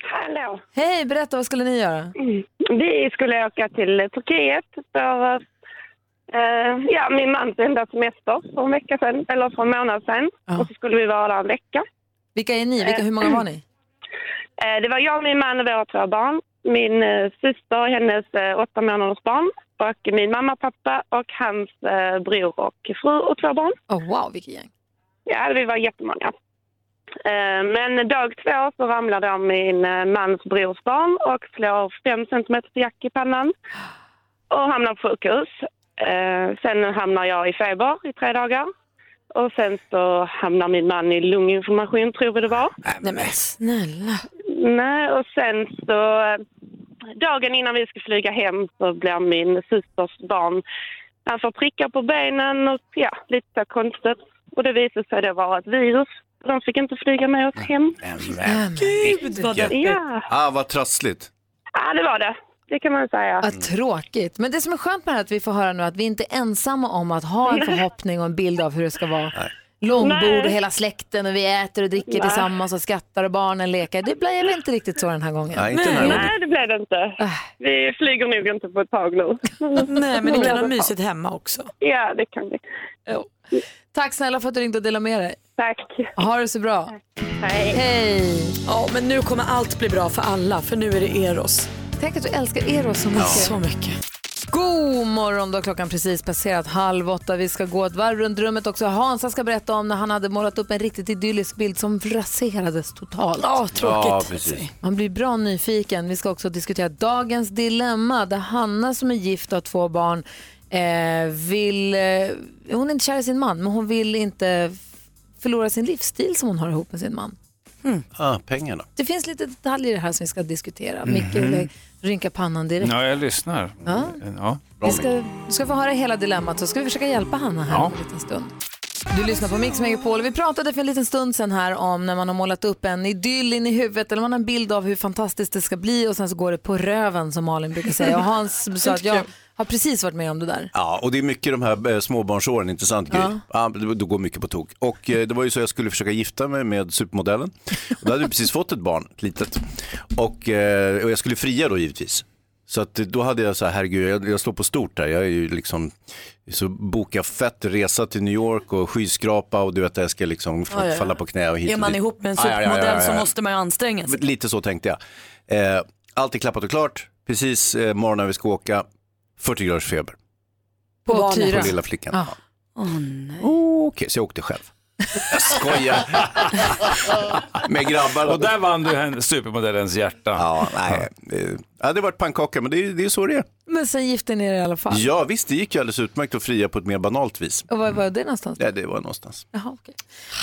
Hallå. Hej, berätta, vad skulle ni göra? Vi skulle åka till Turkiet för eh, ja, min mans enda semester för en vecka sedan, eller för en månad sedan. Och så skulle vi vara där en vecka. Vilka är ni? Vilka, hur många var ni? Eh, det var jag, min man och våra två barn. Min syster, hennes åtta månaders barn och min mamma, pappa och hans bror och fru och två barn. Oh, wow, vilket gäng. Ja, vi var jättemånga. Men dag två så ramlar då min mans brors barn och slår fem centimeter jack i pannan och hamnar på sjukhus. Eh, Sen hamnar jag i feber i tre dagar. Och sen så hamnar min man i lunginflammation, tror vi det var. Nej men snälla. Nej, och sen så eh, dagen innan vi ska flyga hem så blir min systers barn, han får prickar på benen och ja, lite så konstigt. Och det visade sig det vara ett virus. De fick inte flyga med oss hem. Gud vad deppigt. Ja, Ah, vad trassligt. ja, det var det. Det kan man säga. Vad tråkigt. Men det som är skönt med det här är att vi får höra nu att vi inte är ensamma om att ha en förhoppning och en bild av hur det ska vara. Långbord och Nej. hela släkten och vi äter och dricker Nej. tillsammans och skrattar och barnen leker. Det blev inte riktigt så den här gången. Nej, inte gången. Nej, det blev det inte. Vi flyger nog inte på ett tag nu. Nej men ni kan ha mysigt hemma också. Ja, det kan vi. Tack snälla för att du ringde och delade med dig. Tack. Ha det så bra. Hej. Hej. Ja men nu kommer allt bli bra för alla för nu är det Eros. Tänk att du älskar Eros så mycket. Så mycket. God morgon, då klockan precis passerat halv åtta. Vi ska gå ett varv runt rummet också. Hansa ska berätta om när han hade målat upp en riktigt idyllisk bild som raserades totalt. Ja, tråkigt. Ja. Man blir bra nyfiken. Vi ska också diskutera dagens dilemma där Hanna som är gift och har två barn Eh, vill, eh, hon är inte kär i sin man, men hon vill inte förlora sin livsstil som hon har ihop med sin man. Ah, pengarna. Det finns lite detaljer i det här som vi ska diskutera. Mhm. Micke rynka pannan direkt. Ja, jag lyssnar. Ja. Ja. Vi ska, du ska få höra hela dilemmat så ska vi försöka hjälpa Hanna här Ja. om en liten stund. Du lyssnar på Mix Megapol. Vi pratade för en liten stund sedan här om när man har målat upp en idyll in i huvudet eller man har en bild av hur fantastiskt det ska bli och sen så går det på röven som Malin brukar säga. Och Hans sa att jag har precis varit med om det där. Ja, och det är mycket de här eh, småbarnsåren, intressant grej. Ja, det, det går mycket på tok. Och eh, det var ju så jag skulle försöka gifta mig med supermodellen. Och då hade vi precis fått ett barn, litet. Och, eh, och jag skulle fria då givetvis. Så att då hade jag så här, herregud, jag, jag slår på stort där. Jag är ju liksom, så boka fett resa till New York och skyskrapa och du vet, jag ska liksom Ja, ja, falla på knä och hit Är och man dit. ihop med en supermodell så måste man ju anstränga sig. Lite så tänkte jag. Eh, allt är klappat och klart, precis eh, morgonen vi ska åka, 40 graders feber. På. Tyra. På lilla flickan. Ja. Åh, nej. Okej, så jag åkte själv. Jag skojar. Med grabbar. Och där vann du en supermodellens hjärta. Ja, nej. Ja, det var ett pannkaka, men det är, det är så det är. Men sen gifte ni er i alla fall. Ja, visst, det gick ju alldeles utmärkt att fria på ett mer banalt vis. Och var var det någonstans? Ja, det var någonstans. Jaha, okej.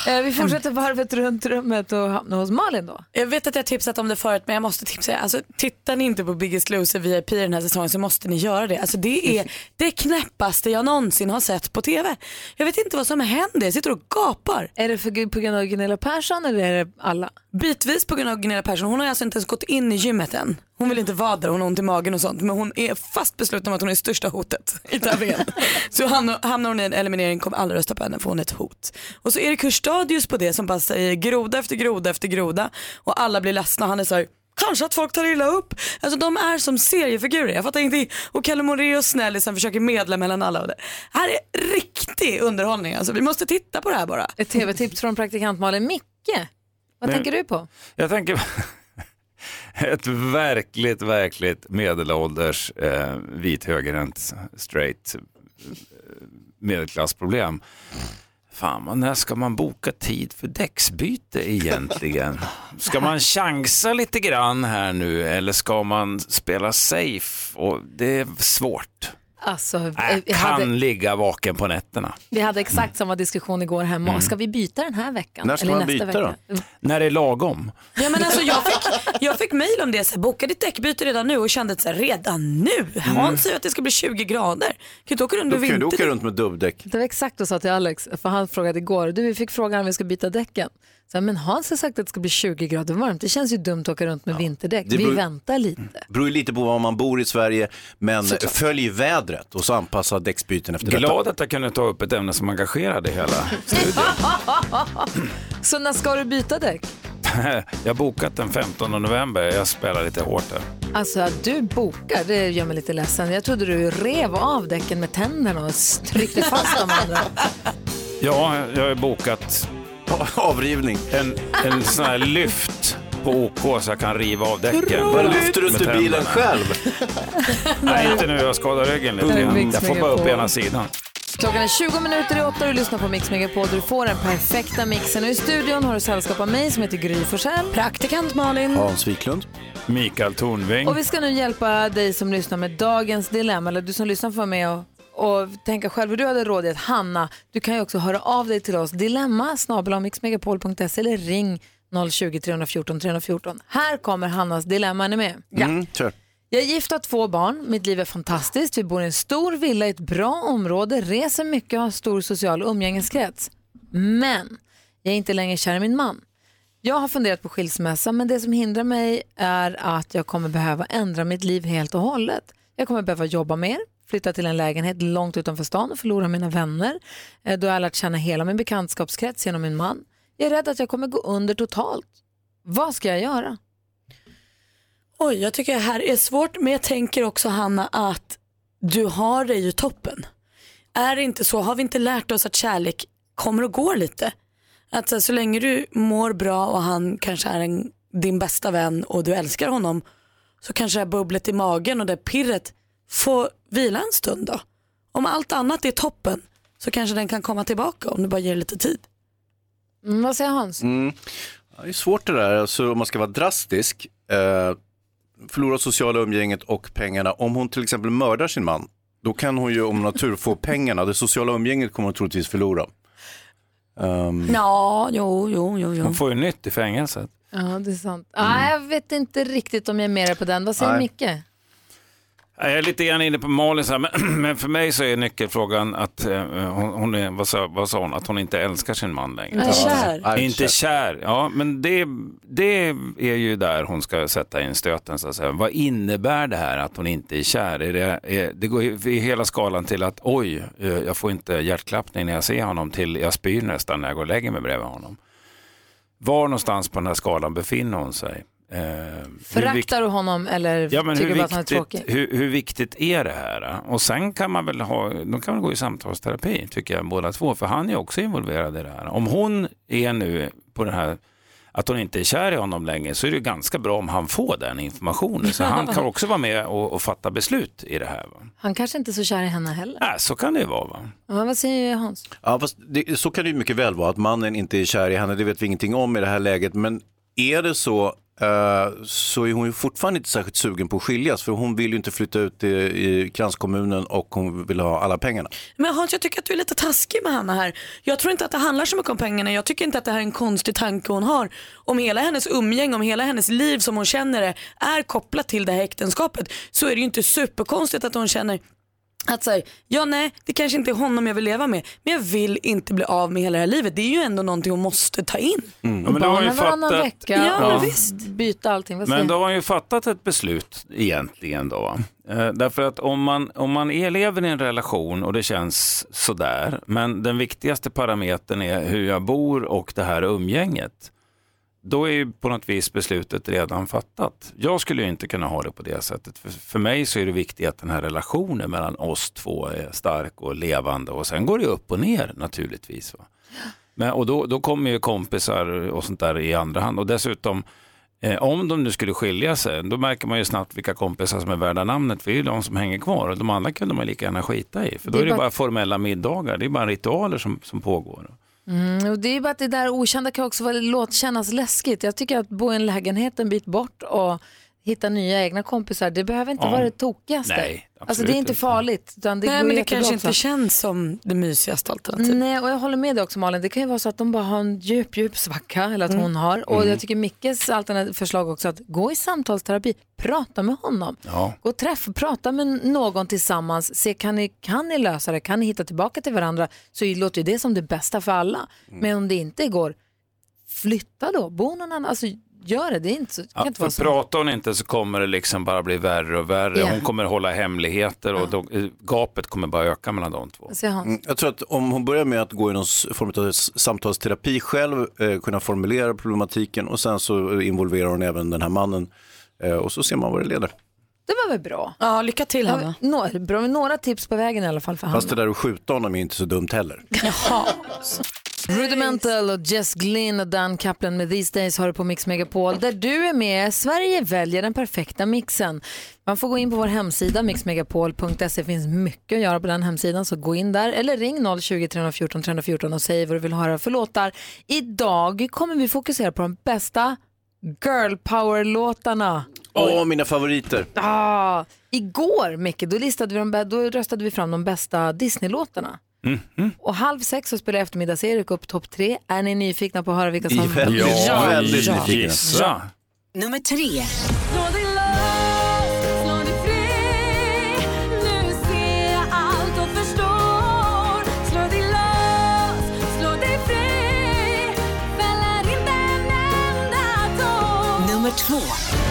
Eh, vi fortsätter varvet runt rummet och hamnar hos Malin då. Jag vet att jag har tipsat om det förut men jag måste tipsa er. Alltså, tittar ni inte på Biggest Loser VIP den här säsongen så måste ni göra det. Alltså, det är det knäppaste jag någonsin har sett på TV. Jag vet inte vad som händer, jag sitter och gapar. Är det för, på grund av Gunilla Persson eller är det alla? Bitvis på grund av Gunilla Persson. Hon har alltså inte ens gått in i gymmet än. Hon vill inte vara där, hon har ont i magen och sånt. Men hon är fast besluten om att hon är största hotet i tävlingen. så hamnar, hamnar hon i en eliminering kommer alla rösta på henne för hon är ett hot. Och så Erik Hurstadius på det som bara säger groda efter groda efter groda. Och alla blir ledsna. Han är så här, Kanske att folk tar illa upp. Alltså de är som seriefigurer. Jag fattar ingenting. Och Kalle Moraeus snällisen försöker medla mellan alla. Och det här är riktig underhållning. Alltså, vi måste titta på det här bara. Ett tv-tips från praktikant Malin. Micke, vad Men- tänker du på? Jag tänker ett verkligt, verkligt medelålders eh, vit högerhänt straight eh, medelklassproblem. Fan, man, när ska man boka tid för däcksbyte egentligen? Ska man chansa lite grann här nu eller ska man spela safe? Och det är svårt. Alltså, Äh, vi, kan hade, ligga vaken på nätterna. vi hade exakt samma diskussion igår hemma. Mm. Ska vi byta den här veckan? När ska Eller man nästa byta vecka? Mm. När det är lagom. Ja, men alltså, jag fick, jag fick mejl om det, så här, boka ditt däckbyte redan nu och kände att så här, redan nu? Hans säger att det ska bli 20 grader. Kan du inte åka runt Då med kan du åka runt med dubbdäck. Det var exakt det jag sa till Alex, för han frågade igår, du vi fick frågan om vi ska byta däcken. Så här, men Hans har sagt att det ska bli 20 grader varmt, det känns ju dumt att åka runt med vinterdäck. Det Vi beror- väntar lite. beror ju lite på var man bor i Sverige, men följ vädret och så anpassa däcksbyten efter Glad detta. att jag kunde ta upp ett ämne som engagerade hela Så när ska du byta däck? Jag har bokat den 15 november, jag spelar lite hårt där. Alltså att du bokar, det gör mig lite ledsen. Jag trodde du rev av däcken med tänderna och tryckte fast de andra. Ja, jag har bokat avrivning. En, en sån här lyft på OK så jag kan riva av däcken. Vad lyfter du inte Med bilen tänderna. själv? Nej, inte nu. Jag skadar ryggen lite grann. Mix Jag får bara upp Megapol. ena sidan. Klockan är 20 minuter i åtta och du lyssnar på Mix Megapol. Du får den perfekta mixen. Och i studion har du sällskap av mig som heter Gry Forssell. Praktikant Malin. Hans Wiklund. Mikael Tornving. Och vi ska nu hjälpa dig som lyssnar med dagens dilemma. Eller du som lyssnar får vara med och, och tänka själv hur du hade rådit. Hanna, du kan ju också höra av dig till oss. Dilemma snabel mixmegapol.se eller ring 020 314 314. Här kommer Hannas dilemma. Är ni med? Mm, kör. Jag är gift och har två barn. Mitt liv är fantastiskt. Vi bor i en stor villa i ett bra område, reser mycket och har stor social umgängeskrets. Men jag är inte längre kär i min man. Jag har funderat på skilsmässa men det som hindrar mig är att jag kommer behöva ändra mitt liv helt och hållet. Jag kommer behöva jobba mer, flytta till en lägenhet långt utanför stan och förlora mina vänner. Eh, då har jag lärt känna hela min bekantskapskrets genom min man. Jag är rädd att jag kommer gå under totalt. Vad ska jag göra? Oj, jag tycker det här är svårt men jag tänker också Hanna att du har det ju toppen. Är det inte så, har vi inte lärt oss att kärlek kommer och går lite? Att så, här, så länge du mår bra och han kanske är en, din bästa vän och du älskar honom så kanske det här bubblet i magen och det pirret får vila en stund då. Om allt annat är toppen så kanske den kan komma tillbaka om du bara ger lite tid. Mm, vad säger Hans? Mm. Ja, det är svårt det där, alltså, om man ska vara drastisk. Eh, förlora sociala umgänget och pengarna. Om hon till exempel mördar sin man, Då kan hon ju om natur få pengarna. Det sociala umgänget kommer hon troligtvis förlora. Um, Ja, jo, jo, jo. jo. Hon får ju nytt i fängelset. Ja, det är sant. Ah, jag vet inte riktigt om jag är med på den. Vad säger Nej. Micke? Jag är lite grann inne på Malin, så här, men, men för mig så är nyckelfrågan att eh, hon, hon är, vad sa, vad sa hon, att hon inte älskar sin man längre. Är kär. Inte kär, ja men det, det är ju där hon ska sätta in stöten så att säga. Vad innebär det här att hon inte är kär? Är det, är, det går ju i hela skalan till att oj, eh, jag får inte hjärtklappning när jag ser honom till jag spyr nästan när jag går och lägger mig bredvid honom. Var någonstans på den här skalan befinner hon sig? Eh, Föraktar du honom eller Ja, tycker hur du bara att han är tråkig? viktigt, hur, hur viktigt är det här? Och sen kan man väl ha, de kan väl gå i samtalsterapi tycker jag båda två, för han är också involverad i det här. Om hon är nu på den här, att hon inte är kär i honom längre, så är det ganska bra om han får den informationen. Så han kan också vara med och, och fatta beslut i det här. Va? Han kanske inte är så kär i henne heller. Äh, så kan det ju vara. Va? Ja, vad säger Hans? Ja, fast det, så kan det ju mycket väl vara att mannen inte är kär i henne, det vet vi ingenting om i det här läget. Men är det så eh, Eh, så är hon ju fortfarande inte särskilt sugen på att skiljas för hon vill ju inte flytta ut i, i kranskommunen och hon vill ha alla pengarna. Men Hans, jag tycker att du är lite taskig med Hanna här. Jag tror inte att det handlar så mycket om pengarna. Jag tycker inte att det här är en konstig tanke hon har. Om hela hennes umgänge, om hela hennes liv som hon känner det är kopplat till det här äktenskapet så är det ju inte superkonstigt att hon känner att säga, ja nej det kanske inte är honom jag vill leva med men jag vill inte bli av med hela det här livet. Det är ju ändå någonting hon måste ta in. Mm. Ja, men då har ju varannan fattat- vecka Ja, men visst. byta allting. Vad Men då har han ju fattat ett beslut egentligen då. Eh, därför att om man, om man lever i en relation och det känns sådär, men den viktigaste parametern är hur jag bor och det här umgänget. Då är ju på något vis beslutet redan fattat. Jag skulle ju inte kunna ha det på det sättet. För, för mig så är det viktigt att den här relationen mellan oss två är stark och levande och sen går det upp och ner naturligtvis. Va? Men, och då, då kommer ju kompisar och sånt där i andra hand. Och dessutom, eh, om de nu skulle skilja sig, då märker man ju snabbt vilka kompisar som är värda namnet. För det är ju de som hänger kvar och de andra kunde man lika gärna skita i. För då Det är är det bara- bara formella middagar, det är bara ritualer som, som pågår. Mm, och det är bara att det där okända kan också vara, låt kännas läskigt. Jag tycker att bo i en lägenhet en bit bort och hitta nya egna kompisar, det behöver inte Ja. vara det tokigaste. Nej, alltså det är inte farligt. Utan det Nej men det kanske också. inte känns som det mysigaste alternativet. Nej, och jag håller med dig också Malin. Det kan ju vara så att de bara har en djup, djup svacka, eller att Mm. hon har. Och Mm. jag tycker Mickes alternativ förslag också att gå i samtalsterapi, prata med honom. Ja. Gå och träffa, prata med någon tillsammans, se kan ni, kan ni lösa det, kan ni hitta tillbaka till varandra, så låter ju det som det bästa för alla. Mm. Men om det inte går, flytta då, bo någon annan, alltså gör det, det är inte så, det kan Ja, inte för vara så. pratar hon inte så kommer det liksom bara bli värre och värre. Ja. Hon kommer hålla hemligheter och då, eh, gapet kommer bara öka mellan de två. Mm, Jag tror att om hon börjar med att gå i någon form av samtalsterapi själv, eh, kunna formulera problematiken och sen så involverar hon även den här mannen eh, och så ser man vad det leder. Det var väl bra? Ja, lycka till Ja, Hanna. Några, bra, några tips på vägen i alla fall för Hanna. Fast det där att skjuta honom är inte så dumt heller. Jaha. Rudimental och Jess Glynn och Dan Kaplan med These Days har du på Mix Megapol där du är med. Sverige väljer den perfekta mixen. Man får gå in på vår hemsida mixmegapol.se. Det finns mycket att göra på den hemsidan så gå in där eller ring 020-314 314 och säg vad du vill höra för låtar. Idag kommer vi fokusera på de bästa girl power-låtarna. Åh, mina favoriter. Ah, igår, Micke, då, listade vi de, då röstade vi fram de bästa Disney-låtarna. Mhm. Och halv sex så spelar eftermiddags-Erik upp topp tre. Är ni nyfikna på att höra vilka som... Väldigt, Ja, väldigt ja. nyfikna. Gissa. Nummer tre. Nummer två.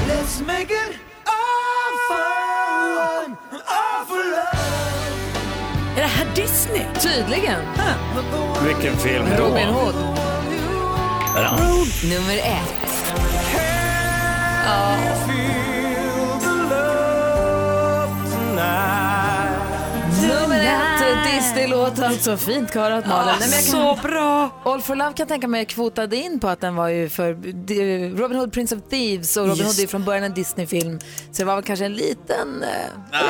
Let's make it all fun, det här Disney? Tydligen. Vilken film då? Robin Hood. Ja. Nummer ett. Nummer ett, Disney-låt alltså. Fint körat Malin. Ah, Nej, så bra. All for Love kan jag tänka mig kvotade in på att den var ju för Robin Hood Prince of Thieves och Robin Just Hood är ju från början en Disney-film. Så det var väl kanske en liten... eh,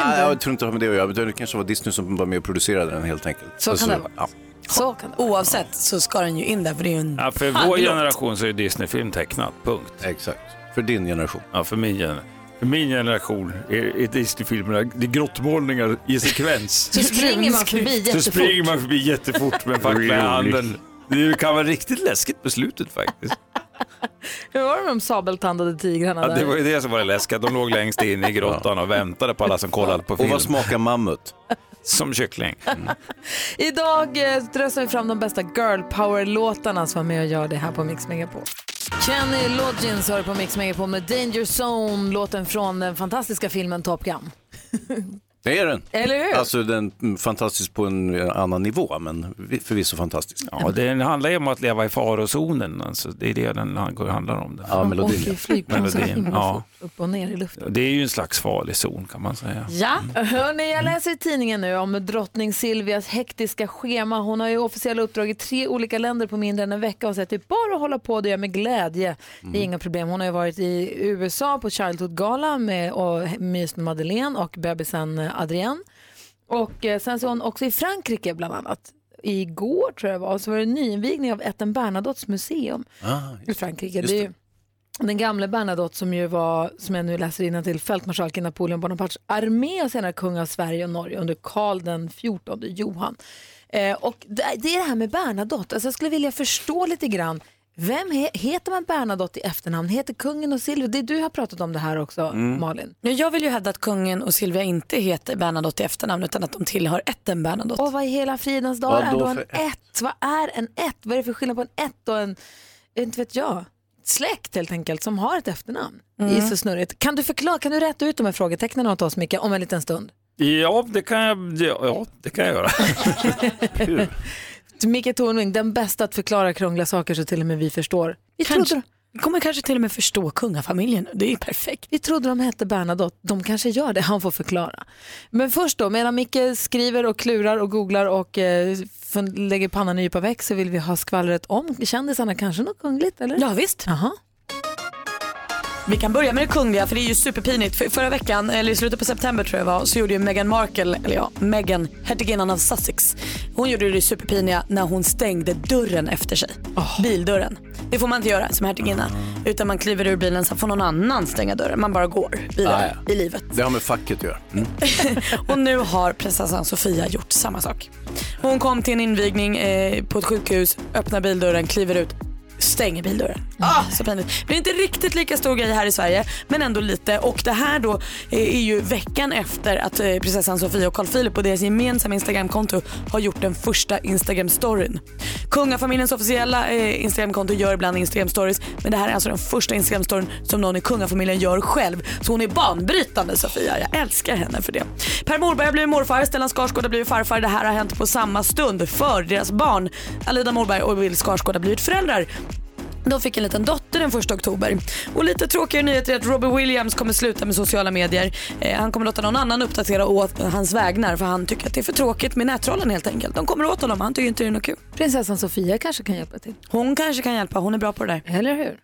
inte. jag tror inte det har med det att göra. Det kanske var Disney som var med och producerade den helt enkelt. Så kan det vara. Ja. Så kan det Oavsett så ska den ju in där för det är ju en Ja, för vår generation så är Disney-film tecknat, punkt. Exakt, för din generation. Ja, för min generation. För min generation är, är Disney-filmerna det är grottmålningar i sekvens. Så springer man förbi Så jättefort. springer man förbi jättefort med en fackla i handen. Det kan vara riktigt läskigt på slutet faktiskt. Hur var det med de sabeltandade tigrarna Ja, där? det var ju det som var det läskiga. De låg längst in i grottan och väntade på alla som kollade på Och film. vad smakar mammut? Som kyckling. Idag eh, röstar vi fram de bästa girl power-låtarna som var med och gör det här på Mix Megapol. Kenny Loggins hör på Mix Megapol med Danger Zone, låten från den fantastiska filmen Top Gun. Det är den. Eller hur? Alltså den är fantastisk på en annan nivå, men förvisso fantastisk. Ja, det handlar ju om att leva i farozonen. Alltså, det är det den handlar om. Ja, melodin. Och i flygplan Melodin, ja. upp och ner i luften. Det är ju en slags farlig zon kan man säga. Ja, hörni, jag läser i tidningen nu om drottning Silvias hektiska schema. Hon har ju officiella uppdrag i tre olika länder på mindre än en vecka och säger att det är bara att hålla på, det gör jag med glädje. Det är inga problem. Hon har ju varit i USA på Childhood Gala med och Madeleine och bebisen eh, Adrienne. Och eh, sen så är hon också i Frankrike bland annat. Igår tror jag det var, så var det nyinvigning av Etten Bernadottes museum Ah, i Frankrike. Det är ju den gamla Bernadotte som ju var, som jag nu läser till i Napoleon Bonapartes armé och senare kung av Sverige och Norge under Karl den 14 Johan. Eh, och det, det är det här med Bernadotte, alltså jag skulle vilja förstå lite grann vem he, heter man Bernadotte i efternamn? Heter kungen och Silvia? Det du har pratat om det här också, Mm. Malin. Ja, Jag vill ju hävda att kungen och Silvia inte heter Bernadotte i efternamn utan att de tillhör ätten Bernadotte. Och vad i hela fridens dag är då en för ett? Vad är en ett? Vad är det för skillnad på en ett och en, inte vet jag, släkt helt enkelt som har ett efternamn? Det är Mm. så snurrigt. Kan du förklara, kan du rätta ut de här frågetecknen åt oss Micke om en liten stund? Ja, det kan jag, ja, det kan jag göra. Micke Tornving, den bästa att förklara krångliga saker så till och med vi förstår. Vi Kanske. trodde, kommer kanske till och med förstå kungafamiljen. Det är perfekt. vi trodde de hette Bernadotte, de kanske gör det, han får förklara. Men först då, medan Micke skriver och klurar och googlar och eh, lägger pannan i djupa väck så vill vi ha skvallret om kändisarna, kanske något kungligt eller? Ja, visst. Aha. Vi kan börja med det kungliga för det är ju superpinigt. För förra veckan, eller i slutet på september tror jag var, så gjorde ju Meghan Markle, eller ja, Meghan, hertiginnan av Sussex. Hon gjorde det superpiniga när hon stängde dörren efter sig. Bildörren. Det får man inte göra som hertiginna. Utan man kliver ur bilen så får någon annan stänga dörren. Man bara går vidare Ah, ja. i livet. Det har med facket att göra. Mm. Och nu har prinsessan Sofia gjort samma sak. Hon kom till en invigning eh, på ett sjukhus, öppnar bildörren, kliver ut, stänger bildörren. Ah, så pinligt. Det blir inte riktigt lika stor grej här i Sverige, men ändå lite. Och det här då eh, är ju veckan efter att eh, prinsessan Sofia och Carl Philip på deras gemensamma Instagramkonto har gjort den första Instagram-storyn. Kungafamiljens officiella eh, Instagramkonto gör ibland Instagram-stories, men det här är alltså den första Instagram-storyn som någon i kungafamiljen gör själv. Så hon är banbrytande Sofia. Jag älskar henne för det. Per Morberg har blivit morfar, Stellan Skarsgård har blivit farfar. Det här har hänt på samma stund för deras barn. Alida Morberg och Will Skarsgård har blivit föräldrar. De fick en liten dotter den 1 oktober. Och lite tråkigare nyheter är att Robbie Williams kommer sluta med sociala medier. Eh, han kommer låta någon annan uppdatera åt hans vägnar för han tycker att det är för tråkigt med nättrollen helt enkelt. De kommer åt honom, han tycker inte det är något kul. Prinsessan Sofia kanske kan hjälpa till. Hon kanske kan hjälpa, hon är bra på det där. Eller hur?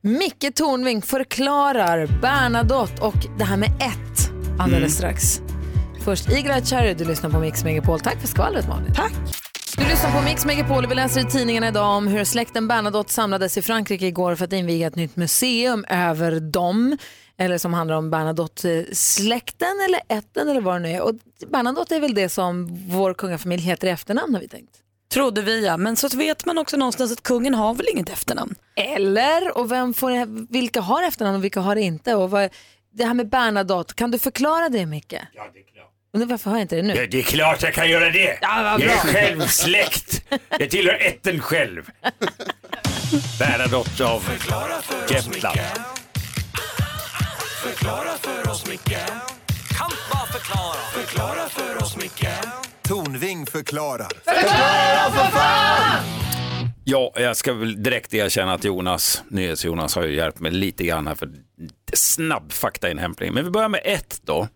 Micke Tornving förklarar Bernadotte och det här med ett alldeles Mm. strax. Först Eagle Cherry, du lyssnar på Mix Megapol. Tack för skvallret Malin. Tack. Du lyssnar på Mix Megapol och vi läser i tidningarna idag om hur släkten Bernadotte samlades i Frankrike igår för att inviga ett nytt museum över dem. Eller som handlar om Bernadotte-släkten eller ätten eller vad det nu är. Och Bernadotte är väl det som vår kungafamilj heter i efternamn har vi tänkt. Trodde vi ja, men så vet man också någonstans att kungen har väl inget efternamn. Eller, och vem får, vilka har efternamn och vilka har det inte? Och vad, det här med Bernadotte, kan du förklara det Micke? Ja, det är klart. Men varför har jag inte det nu? Ja, det är klart jag kan göra det. Ja, vad jag är bra. själv släkt. Jag tillhör ätten själv. Bernadotte av Jämtland. Förklara för oss Micke Kan bara förklara Förklara för oss Micke Tornving förklarar. Ja, jag ska väl direkt erkänna att Jonas, NyhetsJonas har ju hjälpt mig lite grann här för snabb faktainhämtning. Men vi börjar med ett då.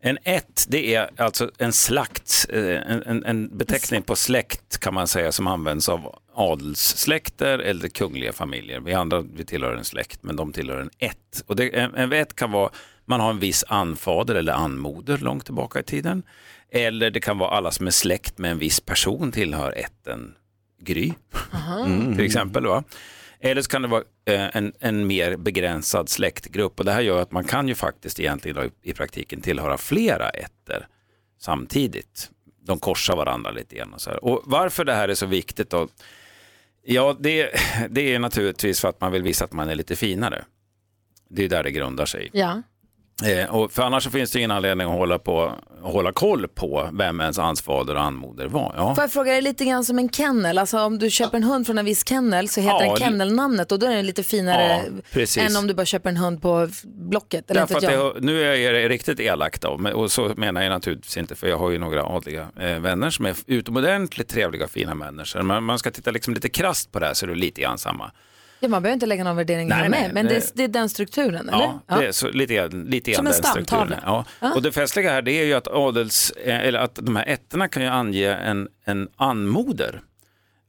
En ett, det är alltså en slakt, eh, en, en, beteckning på släkt kan man säga som används av adelssläkter eller kungliga familjer. Vi andra vi tillhör en släkt men de tillhör en ett. Och det, en, en ett kan vara, man har en viss anfader eller anmoder långt tillbaka i tiden. Eller det kan vara alla som är släkt med en viss person tillhör ätten Gry. Mm. Till exempel. Va? Eller så kan det vara eh, en, en mer begränsad släktgrupp och det här gör att man kan ju faktiskt egentligen i, praktiken tillhöra flera ätter samtidigt. De korsar varandra lite grann. Och, så här. och varför det här är så viktigt då? Ja, det, det är naturligtvis för att man vill visa att man är lite finare. Det är där det grundar sig. Ja. Eh, och för annars så finns det ingen anledning att hålla, på, hålla koll på vem ens ansfader och anmoder var. Ja. Får jag fråga dig lite grann som en kennel, alltså om du köper en hund från en viss kennel så heter Ja, den kennelnamnet och då är den lite finare Ja, än om du bara köper en hund på Blocket. Eller Därför jag. det, nu är jag riktigt elak då, men- och så menar jag naturligtvis inte för jag har ju några adliga eh, vänner som är utomordentligt trevliga och fina människor. Men man ska titta liksom lite krasst på det här så är det lite grann samma. Ja, man behöver inte lägga någon värdering Nej, med, men det, det- är den strukturen, eller? Ja, det är så, lite, lite Som en stamtavla. Ja. Ja. Och det festliga här det är ju att adels, eh, eller att de här ätterna kan ju ange en, en anmoder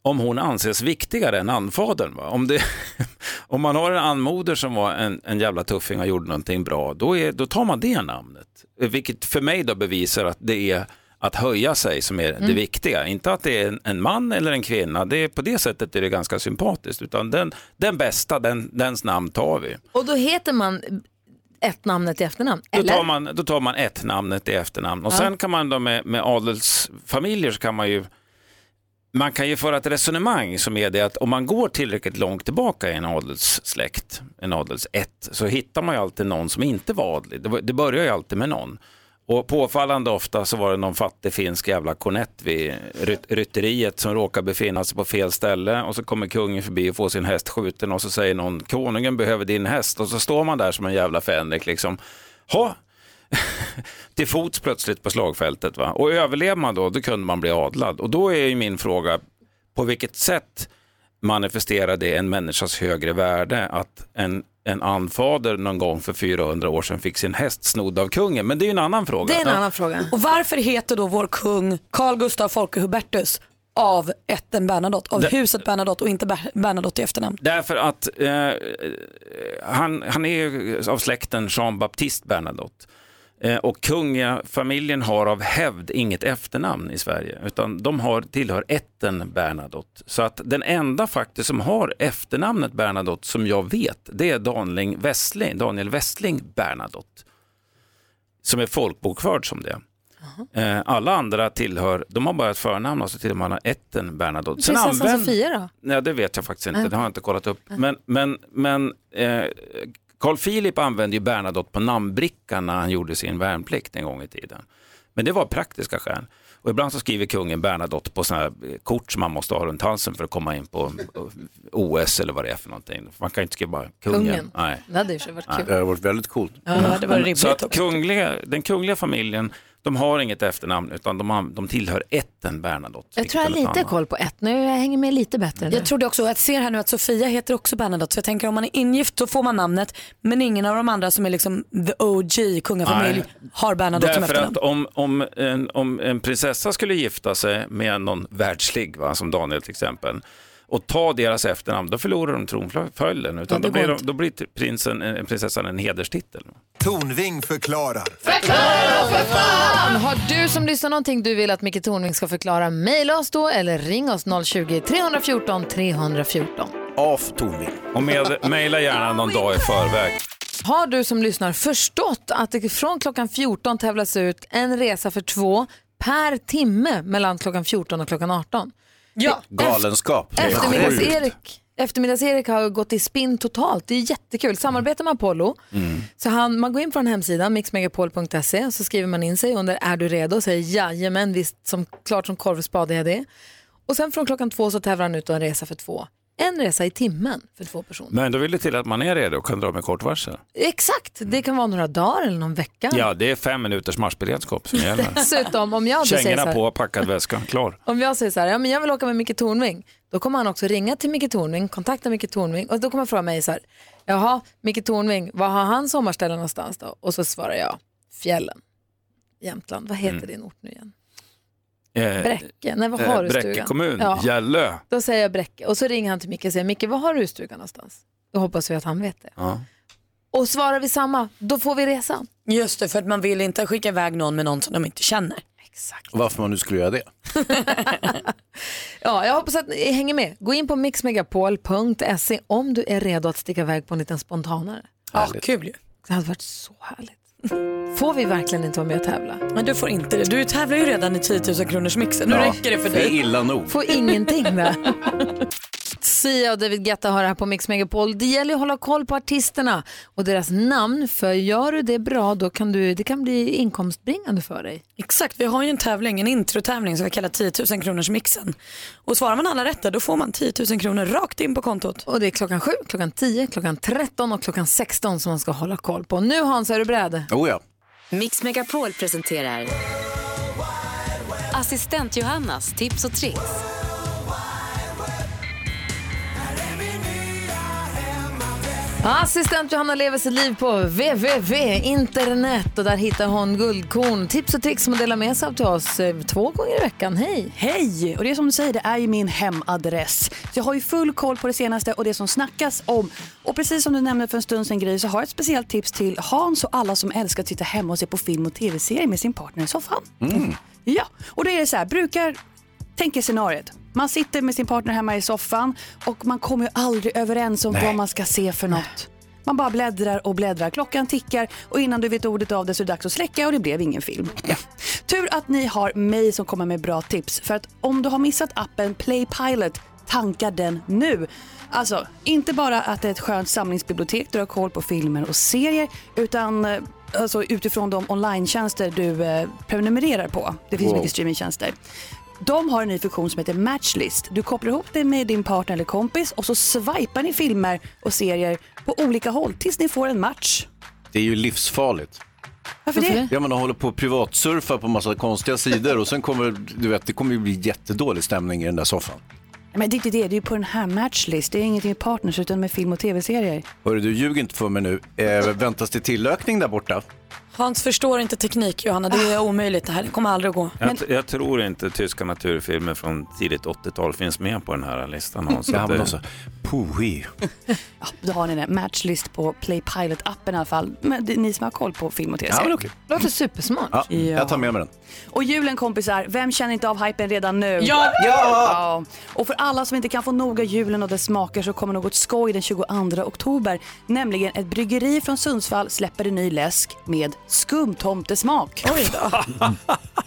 om hon anses viktigare än anfadern. Va? Om, det, om man har en anmoder som var en, en jävla tuffing och gjorde någonting bra, då, är, då tar man det namnet. Vilket för mig då bevisar att det är att höja sig som är det Mm. viktiga. Inte att det är en, en man eller en kvinna, det är, på det sättet är det ganska sympatiskt. Utan den, den bästa, den, dens namn tar vi. Och då heter man ett namnet i efternamn, Då eller? tar, man, då tar man ett namnet i efternamn och Ja. sen kan man då med, med adelsfamiljer så kan man ju man kan ju föra ett resonemang som är det att om man går tillräckligt långt tillbaka i en adelssläkt, en adelsätt, så hittar man ju alltid någon som inte var adlig. Det, det börjar ju alltid med någon. Och påfallande ofta så var det någon fattig finsk jävla kornett vid ryt- rytteriet som råkar befinna sig på fel ställe och så kommer kungen förbi och får sin häst skjuten och så säger någon konungen behöver din häst och så står man där som en jävla fänrik liksom. Ha, till fots plötsligt på slagfältet. Va? Och överlever man då, då kunde man bli adlad. Och då är ju min fråga, på vilket sätt manifesterar det en människas högre värde att en, en anfader någon gång för 400 år sedan fick sin häst snodd av kungen? Men det är ju en annan fråga. Det är en annan fråga. Och varför heter då vår kung Carl Gustaf Folke Hubertus av ätten Bernadotte, av Det- huset Bernadotte och inte Ber- Bernadotte i efternamn? Därför att eh, han, han är ju av släkten Jean-Baptiste Bernadotte. Eh, och kungafamiljen har av hävd inget efternamn i Sverige, utan de har, tillhör ätten Bernadotte. Så att den enda faktiskt som har efternamnet Bernadotte som jag vet, det är Daniel Westling, Daniel Westling Bernadotte. Som är folkbokförd som det. Eh, alla andra tillhör, de har bara ett förnamn och så tillhör man ätten Bernadotte. Sen Prinsessan använd- Sofia då? Nej, det vet jag faktiskt inte. Nej. Det har jag inte kollat upp. Men, men, men eh, Carl Philip använde ju Bernadotte på namnbrickan när han gjorde sin värnplikt en gång i tiden. Men det var praktiska skäl. Och ibland så skriver kungen Bernadotte på sådana här eh, kort som man måste ha runt halsen för att komma in på eh, OS eller vad det är för någonting. Man kan inte skriva bara kungen. Kungen. Nej. Det hade sig varit kul. Det har varit väldigt coolt. Ja, det var rimligt så att kungliga, den kungliga familjen, de har inget efternamn utan de, har, de tillhör ätten Bernadotte. Jag tror jag har lite koll på ett nu, jag hänger med lite bättre nu. Jag trodde också, jag ser här nu att Sofia heter också Bernadotte så jag tänker om man är ingift så får man namnet men ingen av de andra som är liksom the OG kungafamilj har Bernadotte som Därför efternamn. att om, om, en, om en prinsessa skulle gifta sig med någon världslig, va, som Daniel till exempel, och ta deras efternamn, då förlorar de tronföljden. Utan Ja, då, blir de, då blir prinsen, eh, prinsessan en hederstitel. Tornving förklarar. Fan! Har du som lyssnar någonting du vill att Micke Tornving ska förklara, mejla oss då eller ring oss 020-314 314. Av Tornving. Och med, mejla gärna någon dag i förväg. Har du som lyssnar förstått att det från klockan 14 tävlas ut en resa för två per timme mellan klockan 14 och klockan 18? Ja. Galenskap. Eftermiddags-Erik Eftermiddags-Erik har gått i spinn totalt. Det är jättekul. Samarbetar med Apollo. Mm. Så han, man går in på en hemsida, mixmegapol.se, och så skriver man in sig under är du redo och säger jajamän, visst, som, klart som korv spade är jag det. Och sen från klockan två så tävlar han ut en resa för två. En resa i timmen för två personer. Men då vill det till att man är redo och kan dra med kort varsel. Exakt, det kan vara några dagar eller någon vecka. Ja, det är fem minuters marschberedskap som gäller. Dessutom, om jag säger så här, på, packad väska, klar. Om jag säger så här, ja, men jag vill åka med Micke Tornving, då kommer han också ringa till Micke Tornving, kontakta Micke Tornving och då kommer han fråga mig så här, jaha, Micke Tornving, var har han sommarställe någonstans då? Och så svarar jag, fjällen, Jämtland, vad heter Mm. din ort nu igen? Eh, Bräcke, nej vad eh, har du i Bräcke stugan? kommun, Ja. Gällö. Då säger jag Bräcke och så ringer han till Micke och säger, Micke vad har du i stugan någonstans? Då hoppas vi att han vet det. Ja. Och svarar vi samma, då får vi resan. Just det, för att man vill inte skicka iväg någon med någon som de inte känner. Varför man nu skulle göra det. Ja, jag hoppas att ni hänger med. Gå in på mixmegapol.se om du är redo att sticka iväg på en liten spontanare. Ja, kul ju. Det hade varit så härligt. Får vi verkligen inte vara med och tävla? Men du får inte det. Du tävlar ju redan i 10 000 kronors mixen. Nu Ja, räcker det för det är dig. illa nog. Får ingenting där. Sia och David Guetta har det här på Mix Megapol. Det gäller att hålla koll på artisterna och deras namn. För gör du det bra då kan du, det kan bli inkomstbringande för dig. Exakt, vi har ju en tävling, en introtävling som vi kallar 10 000 kronors mixen. Och svarar man alla rätt då får man 10 000 kronor rakt in på kontot. Och det är klockan 7, klockan 10, klockan 13 och klockan 16 som man ska hålla koll på. Nu Hans, är du beredd? Oh ja. Mix Megapol presenterar Assistent Johannas tips och tricks. Assistent Johanna lever sitt liv på www, internet och där hittar hon guldkorn, tips och tricks som hon delar med sig av till oss eh, två gånger i veckan. Hej! Hej! Och det är som du säger, det är ju min hemadress. Så jag har ju full koll på det senaste och det som snackas om. Och precis som du nämnde för en stund sedan Gry så har jag ett speciellt tips till Hans och alla som älskar att sitta hemma och se på film och tv-serier med sin partner i soffan. Ja, och då är det så här, brukar, tänk er scenariet. Man sitter med sin partner hemma i soffan och man kommer ju aldrig överens om Nej. vad man ska se för något. Man bara bläddrar och bläddrar, klockan tickar och innan du vet ordet av det så är det dags att släcka och det blev ingen film. Ja. Tur att ni har mig som kommer med bra tips för att om du har missat appen Play Pilot, tanka den nu. Alltså, inte bara att det är ett skönt samlingsbibliotek där du har koll på filmer och serier utan eh, alltså, utifrån de online-tjänster du eh, prenumererar på. Det finns Wow. mycket streamingtjänster. De har en ny funktion som heter Matchlist. Du kopplar ihop det med din partner eller kompis och så swipar ni filmer och serier på olika håll tills ni får en match. Det är ju livsfarligt. Varför det? Ja, men de håller på att privatsurfa på massa konstiga sidor och sen kommer, du vet, det kommer ju bli jättedålig stämning i den där soffan. Men det är inte det, det är ju på den här Matchlist. Det är ingenting med partners utan med film och tv-serier. Hörru, du ljug inte för mig nu. Eh, väntas det tillökning där borta? Hans förstår inte teknik Johanna, det är omöjligt det här. Det kommer aldrig att gå. Jag, jag tror inte tyska naturfilmer från tidigt 80-tal finns med på den här listan. Hans. Så Ja, då har ni det. Matchlist på Play Pilot-appen i alla fall. Men det är ni som har koll på film och tv-serier. Ja, men okej. Låter supersmart. Ja, jag tar med mig den. Och julen kompisar, vem känner inte av hypen redan nu? Ja! Ja! ja! Och för alla som inte kan få nog av julen och dess smaker så kommer något skoj den 22 oktober. Nämligen ett bryggeri från Sundsvall släpper en ny läsk med skumtomtesmak. Oj då.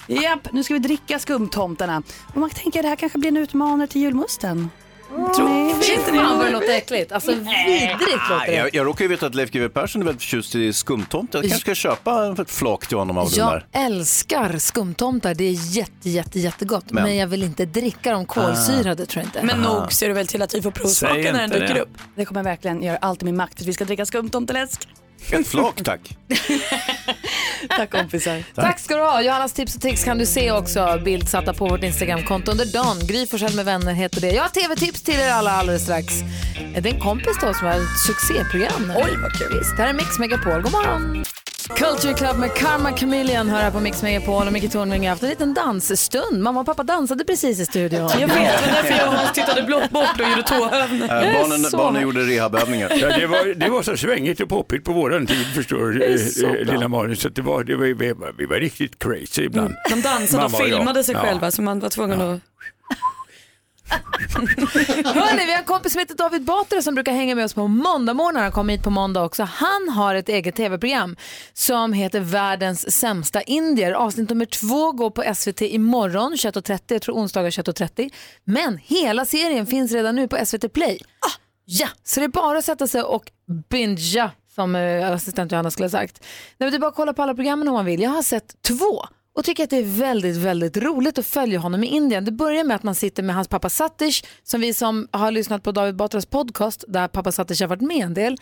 Japp, nu ska vi dricka skumtomtarna. Och man tänker att det här kanske blir en utmanare till julmusten. Fy fan vad det låter äckligt. Alltså vidrigt låter det. Jag, jag råkar ju veta att Leif GW Persson är väldigt förtjust i skumtomte. Jag kanske ska köpa ett flak till honom av den Jag där. älskar skumtomtar, det är jätte, jätte, jättegott. Men, Men- jag vill inte dricka dem kolsyrade tror jag inte. Men nog ser du väl till att vi får provsmaka när den inte dyker det. upp. Det kommer verkligen göra allt i min makt för att vi ska dricka skumtomteläsk. Ett flak tack. Tack kompisar. Tack ska du ha. Johannas tips och tricks kan du se också bild satta på vårt Instagramkonto under dagen. Gry Forssell med vänner heter det. Jag har tv-tips till er alla alldeles strax. Det är en kompis då som har ett succéprogram. Oj, vad kul. Visst, här är Mix Megapol. God morgon! Culture Club med Karma Chameleon hör här på Mix Megapol och Micke Tornving har haft en liten dansstund. Mamma och pappa dansade precis i studion. Jag vet, det var därför jag och Hans tittade blott bort och gjorde tåövningar. Eh, barnen, så barnen här. gjorde rehabövningar. Ja, det, var, det var så svängigt och poppigt på våran tid förstår bra. lilla Malin. Så det var, det var, vi, var, vi var riktigt crazy ibland. De dansade och Mamma och filmade sig Ja. själva så man var tvungen att... Hörrni, vi har en kompis som heter David Batra som brukar hänga med oss på måndagmorgnar. Han kommer hit på måndag också. Han har ett eget tv-program som heter Världens sämsta indier. Avsnitt nummer två går på SVT imorgon 21.30, jag tror onsdagar 21.30. Men hela serien finns redan nu på SVT Play. Ah, ja, så det är bara att sätta sig och bingea som eh, assistent Johanna skulle ha sagt. Nej, det är bara att kolla på alla programmen om man vill. Jag har sett två och tycker att det är väldigt, väldigt roligt att följa honom i Indien. Det börjar med att man sitter med hans pappa Satish, som vi som har lyssnat på David Batras podcast, där pappa Satish har varit med en del.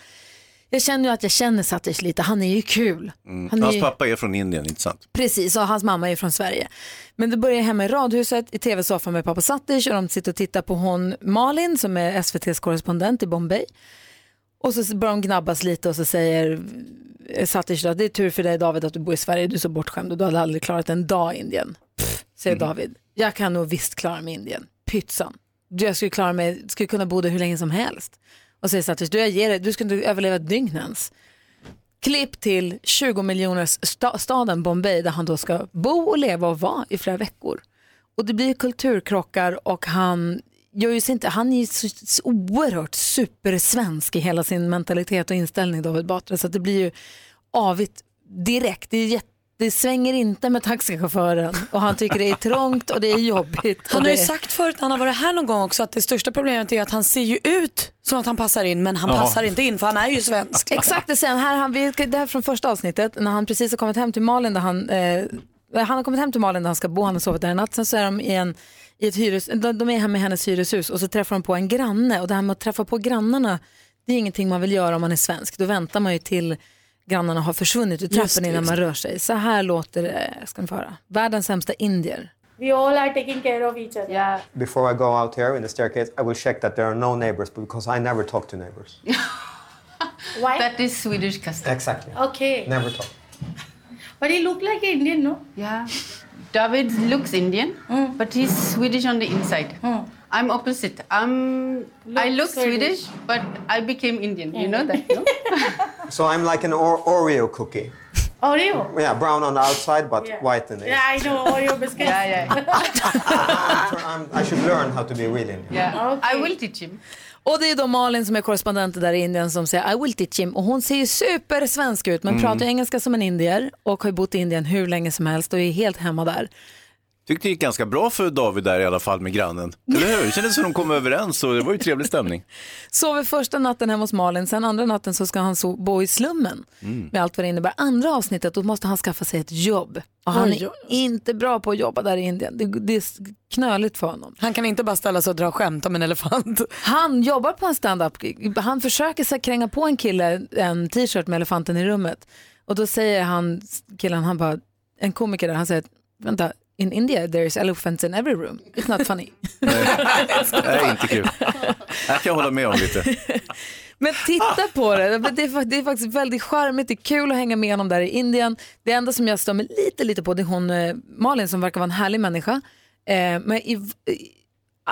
Jag känner ju att jag känner Satish lite, han är ju kul. Mm. Han är Hans ju- pappa är från Indien, inte sant? Precis, och hans mamma är från Sverige. Men det börjar hemma i radhuset i tv-soffan med pappa Satish och de sitter och tittar på hon Malin som är SVTs korrespondent i Bombay. Och så börjar de gnabbas lite och så säger eh, Satish då, det är tur för dig David att du bor i Sverige, du är så bortskämd och du hade aldrig klarat en dag i Indien. Pff, säger David, jag kan nog visst klara mig i Indien, pytsan. Du, Jag skulle klara mig, skulle kunna bo där hur länge som helst. Och säger Satish, du, jag ger dig, du skulle inte överleva ett dygn ens. Klipp till 20 miljoners sta- staden Bombay där han då ska bo och leva och vara i flera veckor. Och det blir kulturkrockar och han gör ju sig inte, han är ju så, så oerhört supersvensk i hela sin mentalitet och inställning David Batra så att det blir ju avigt direkt. Det, är jätte, det svänger inte med taxichauffören och han tycker det är trångt och det är jobbigt. Han har ju det sagt förut när han har varit här någon gång också att det största problemet är att han ser ju ut som att han passar in men han Ja. passar inte in för han är ju svensk. Exakt, det han. Här, han vi- det här är från första avsnittet när han precis har kommit hem till Malin där han, eh, han har kommit hem till Malin där han ska bo, han har sovit där en natt, sen så är de i, en, i ett hyres, de, de är hemma i hennes hyreshus och så träffar de på en granne och det här med att träffa på grannarna, det är ingenting man vill göra om man är svensk. Då väntar man ju till grannarna har försvunnit ur trappen innan man rör sig. Så här låter det, ska ni få höra. Världens sämsta indier. We all are taking care of each other. Yeah. Before I go out here in the staircase, I will check that there are no neighbors because I never talk to neighbors. Why? That is Swedish custom. Exactly. Okay. Never talk. But he looked like Indian, no? Yeah. David looks Indian, hmm. but he's Swedish on the inside. Hmm. I'm opposite. I'm I look Swedish, but I became Indian. You know that, no? So I'm like an or- Oreo cookie. Oreo. Yeah, brown on the outside but white in the Yeah, I know Oreo biscuits. yeah, yeah. I'm, I should learn how to be real Indian. yeah. I will teach him. Och det är då Malin som är korrespondent där i Indien som säger I will teach him och hon ser ju supersvensk ut men Mm. pratar engelska som en indier och har ju bott i Indien hur länge som helst och är helt hemma där. Tyckte det gick ganska bra för David där i alla fall med grannen. Eller hur? Det kändes som de kom överens och det var ju trevlig stämning. Sover första natten hemma hos Malin, sen andra natten så ska han so- bo i slummen Mm. med allt vad det innebär. Andra avsnittet då måste han skaffa sig ett jobb och han är inte bra på att jobba där i Indien. Det, det är knöligt för honom. Han kan inte bara ställa sig och dra skämt om en elefant. Han jobbar på en stand-up, han försöker så kränga på en kille en t-shirt med elefanten i rummet och då säger han, killen, han bara, en komiker där, han säger, vänta, in India there is elephants in every room, it's not funny. Nej, inte kul. Jag kan hålla med om lite. Men titta på det, det är, det är faktiskt väldigt charmigt, det är kul att hänga med honom där i Indien. Det enda som jag stör mig lite, lite på det är hon eh, Malin som verkar vara en härlig människa. Eh, men i,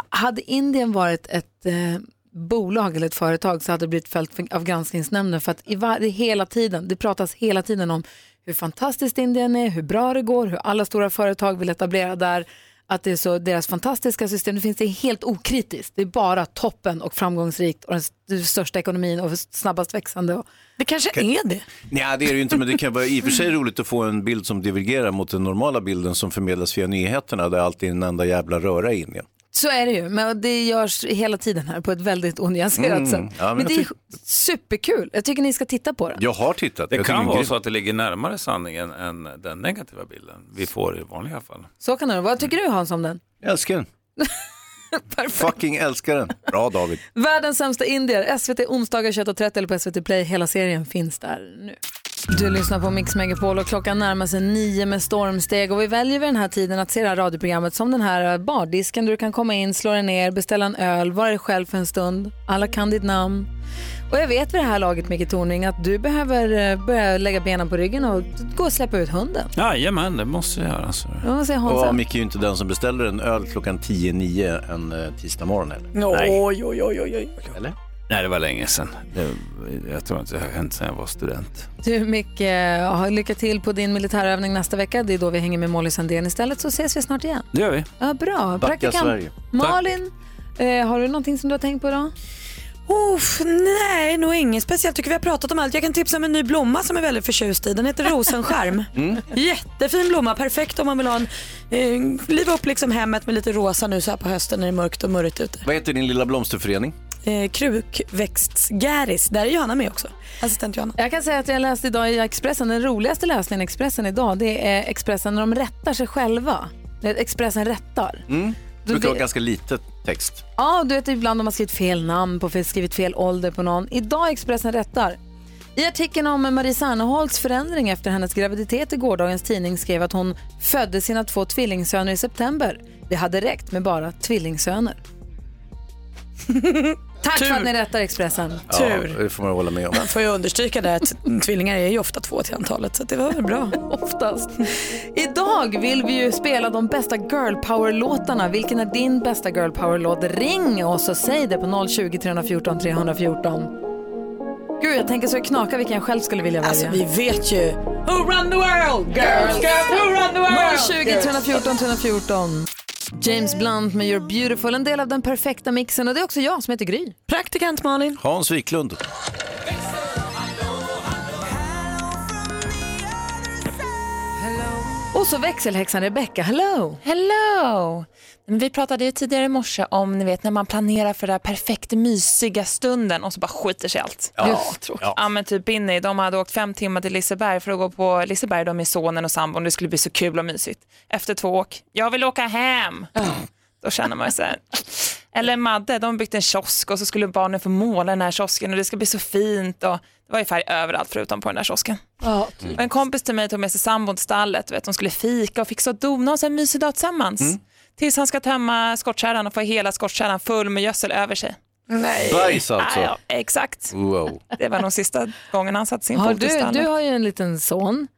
hade Indien varit ett eh, bolag eller ett företag så hade det blivit följt av granskningsnämnden för att i var, det hela tiden, det pratas hela tiden om hur fantastiskt Indien är, hur bra det går, hur alla stora företag vill etablera där, att det är så deras fantastiska system, det finns det helt okritiskt, det är bara toppen och framgångsrikt och den st- största ekonomin och snabbast växande. Och... Det kanske är det. Nej, det är det ju inte, men det kan vara i och för sig roligt att få en bild som divergerar mot den normala bilden som förmedlas via nyheterna där alltid är en enda jävla röra i Indien. Så är det ju, men det görs hela tiden här på ett väldigt onyanserat Mm, sätt. ja, men men det är superkul, jag tycker ni ska titta på det. Jag har tittat. Det Jag kan vara grym. så att det ligger närmare sanningen än den negativa bilden vi får i vanliga fall. Så kan det vara. Vad tycker du Hans om den? Jag älskar den. Fucking älskar den. Bra David. Världens sämsta indier, SVT onsdagar 21.30 eller på SVT Play. Hela serien finns där nu. Du lyssnar på Mix Megapol och klockan närmar sig nio med stormsteg och vi väljer vid den här tiden att se det här radioprogrammet som den här bardisken där du kan komma in, slå dig ner, beställa en öl, vara dig själv för en stund. Alla kan ditt namn. Och jag vet vid det här laget Micke Tornving att du behöver eh, börja lägga benen på ryggen och gå och släppa ut hunden. Jajamän, det måste jag göra. Alltså. Och Micke är ju inte den som beställer en öl klockan 10-9 en eh, tisdag morgon heller. Nej. Oj, oj, oj, oj, oj. Eller? Nej, det var länge sedan. Det, jag tror inte det har hänt sedan jag var student. Du Micke, ha lycka till på din militärövning nästa vecka. Det är då vi hänger med Molly Sandén istället så ses vi snart igen. Det gör vi. Ja, bra. Sverige. Malin, eh, har du någonting som du har tänkt på idag? Uff, nej, nog inget speciellt. tycker vi har pratat om allt. Jag kan tipsa om en ny blomma som är väldigt förtjust i. Den heter rosenskärm. Mm. Jättefin blomma, perfekt om man vill ha en, eh, liva upp liksom hemmet med lite rosa nu så här på hösten när det är mörkt och murrigt ute. Vad heter din lilla blomsterförening? Eh, krukväxtgäris, där är Johanna med också. Assistent Johanna. Jag kan säga att jag läste idag i Expressen, den roligaste läsningen i Expressen idag, det är Expressen när de rättar sig själva. Expressen rättar. Mm. Du Det brukar vara ganska litet text. Ja, du vet ibland har man skrivit fel namn på skrivit fel ålder på någon. Idag Expressen rättar. I artikeln om Marie Serneholtz förändring efter hennes graviditet i gårdagens tidning skrev att hon födde sina två tvillingsöner i september. Det hade räckt med bara tvillingsöner. Tack för att ni rättar Expressen. Ja, det får man hålla med om. Man får ju understryka det att tvillingar är ju ofta två till antalet så det var väl bra. Oftast. Idag vill vi ju spela de bästa girl power-låtarna. Vilken är din bästa girl power-låt? Ring oss och säg det på 020 314 314. Gud, jag tänker så det knakar vilken jag själv skulle vilja välja. Alltså vi vet ju. Who run the world? Girls, girls, who run the world? 020 314 314. James Blunt med You're beautiful, en del av den perfekta mixen och det är också jag som heter Gry. Praktikant Malin. Hans Wiklund. Och så växelhäxan Rebecca, hello! Hello! Vi pratade ju tidigare i morse om ni vet när man planerar för den här perfekt mysiga stunden och så bara skiter sig allt. Ja, Just, ja. ja men typ Binny, de hade åkt fem timmar till Liseberg för att gå på Liseberg då med sonen och sambon. Det skulle bli så kul och mysigt. Efter två åk, jag vill åka hem. Då känner man ju så här. Eller Madde, de byggt en kiosk och så skulle barnen få måla den här kiosken och det ska bli så fint. Och det var ju färg överallt förutom på den där kiosken. Ja, Och En kompis till mig tog med sig sambon till stallet. Vet, de skulle fika och fixa och dona och sen en mysig dag tillsammans. Tills han ska tömma skottkärran och få hela skottkärran full med gödsel över sig. Nej. Bajs alltså. Ja, ja, exakt. Wow. Det var nog sista gången han satte sin Har fot i du, stallet. du har ju en liten son.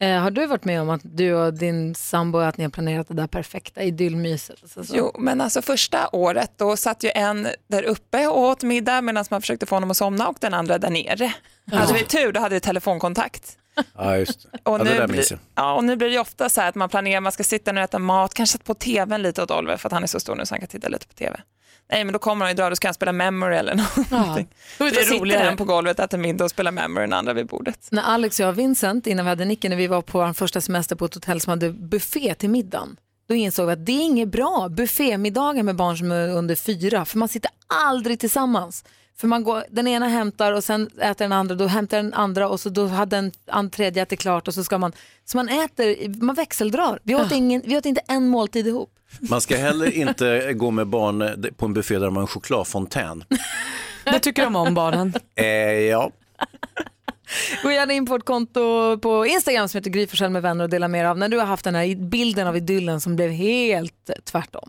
Eh, har du varit med om att du och din sambo att ni har planerat det där perfekta idyllmyset? Alltså, så. Jo, men alltså första året då satt ju en där uppe och åt middag medan man försökte få honom att somna och den andra där nere. Hade vi tur då hade vi telefonkontakt. Ja, just det. Och, ja, det nu där blir, ja, och nu blir det ju ofta så här att man planerar, man ska sitta och äta mat, kanske på tvn lite åt Oliver för att han är så stor nu så han kan titta lite på tv. Nej men då kommer han ju dra, då ska han spela memory eller någonting. Då är det sitter roligare. han på golvet, äter middag och spelar memory, den andra vid bordet. När Alex och jag och Vincent, innan vi hade Nicky, när vi var på vår första semester på ett hotell som hade buffé till middagen, då insåg vi att det är inget bra buffémiddagar med barn som är under fyra, för man sitter aldrig tillsammans. För man går, den ena hämtar och sen äter den andra, då hämtar den andra och så då hade den an, tredje ätit klart och så ska man, så man äter, man växeldrar. Vi åt, ingen, vi åt inte en måltid ihop. Man ska heller inte gå med barn på en buffé där man har en chokladfontän. Det tycker de om barnen. Eh, ja. Gå gärna in på vårt konto på Instagram som heter Gry med vänner och dela med dig av när du har haft den här bilden av idyllen som blev helt tvärtom.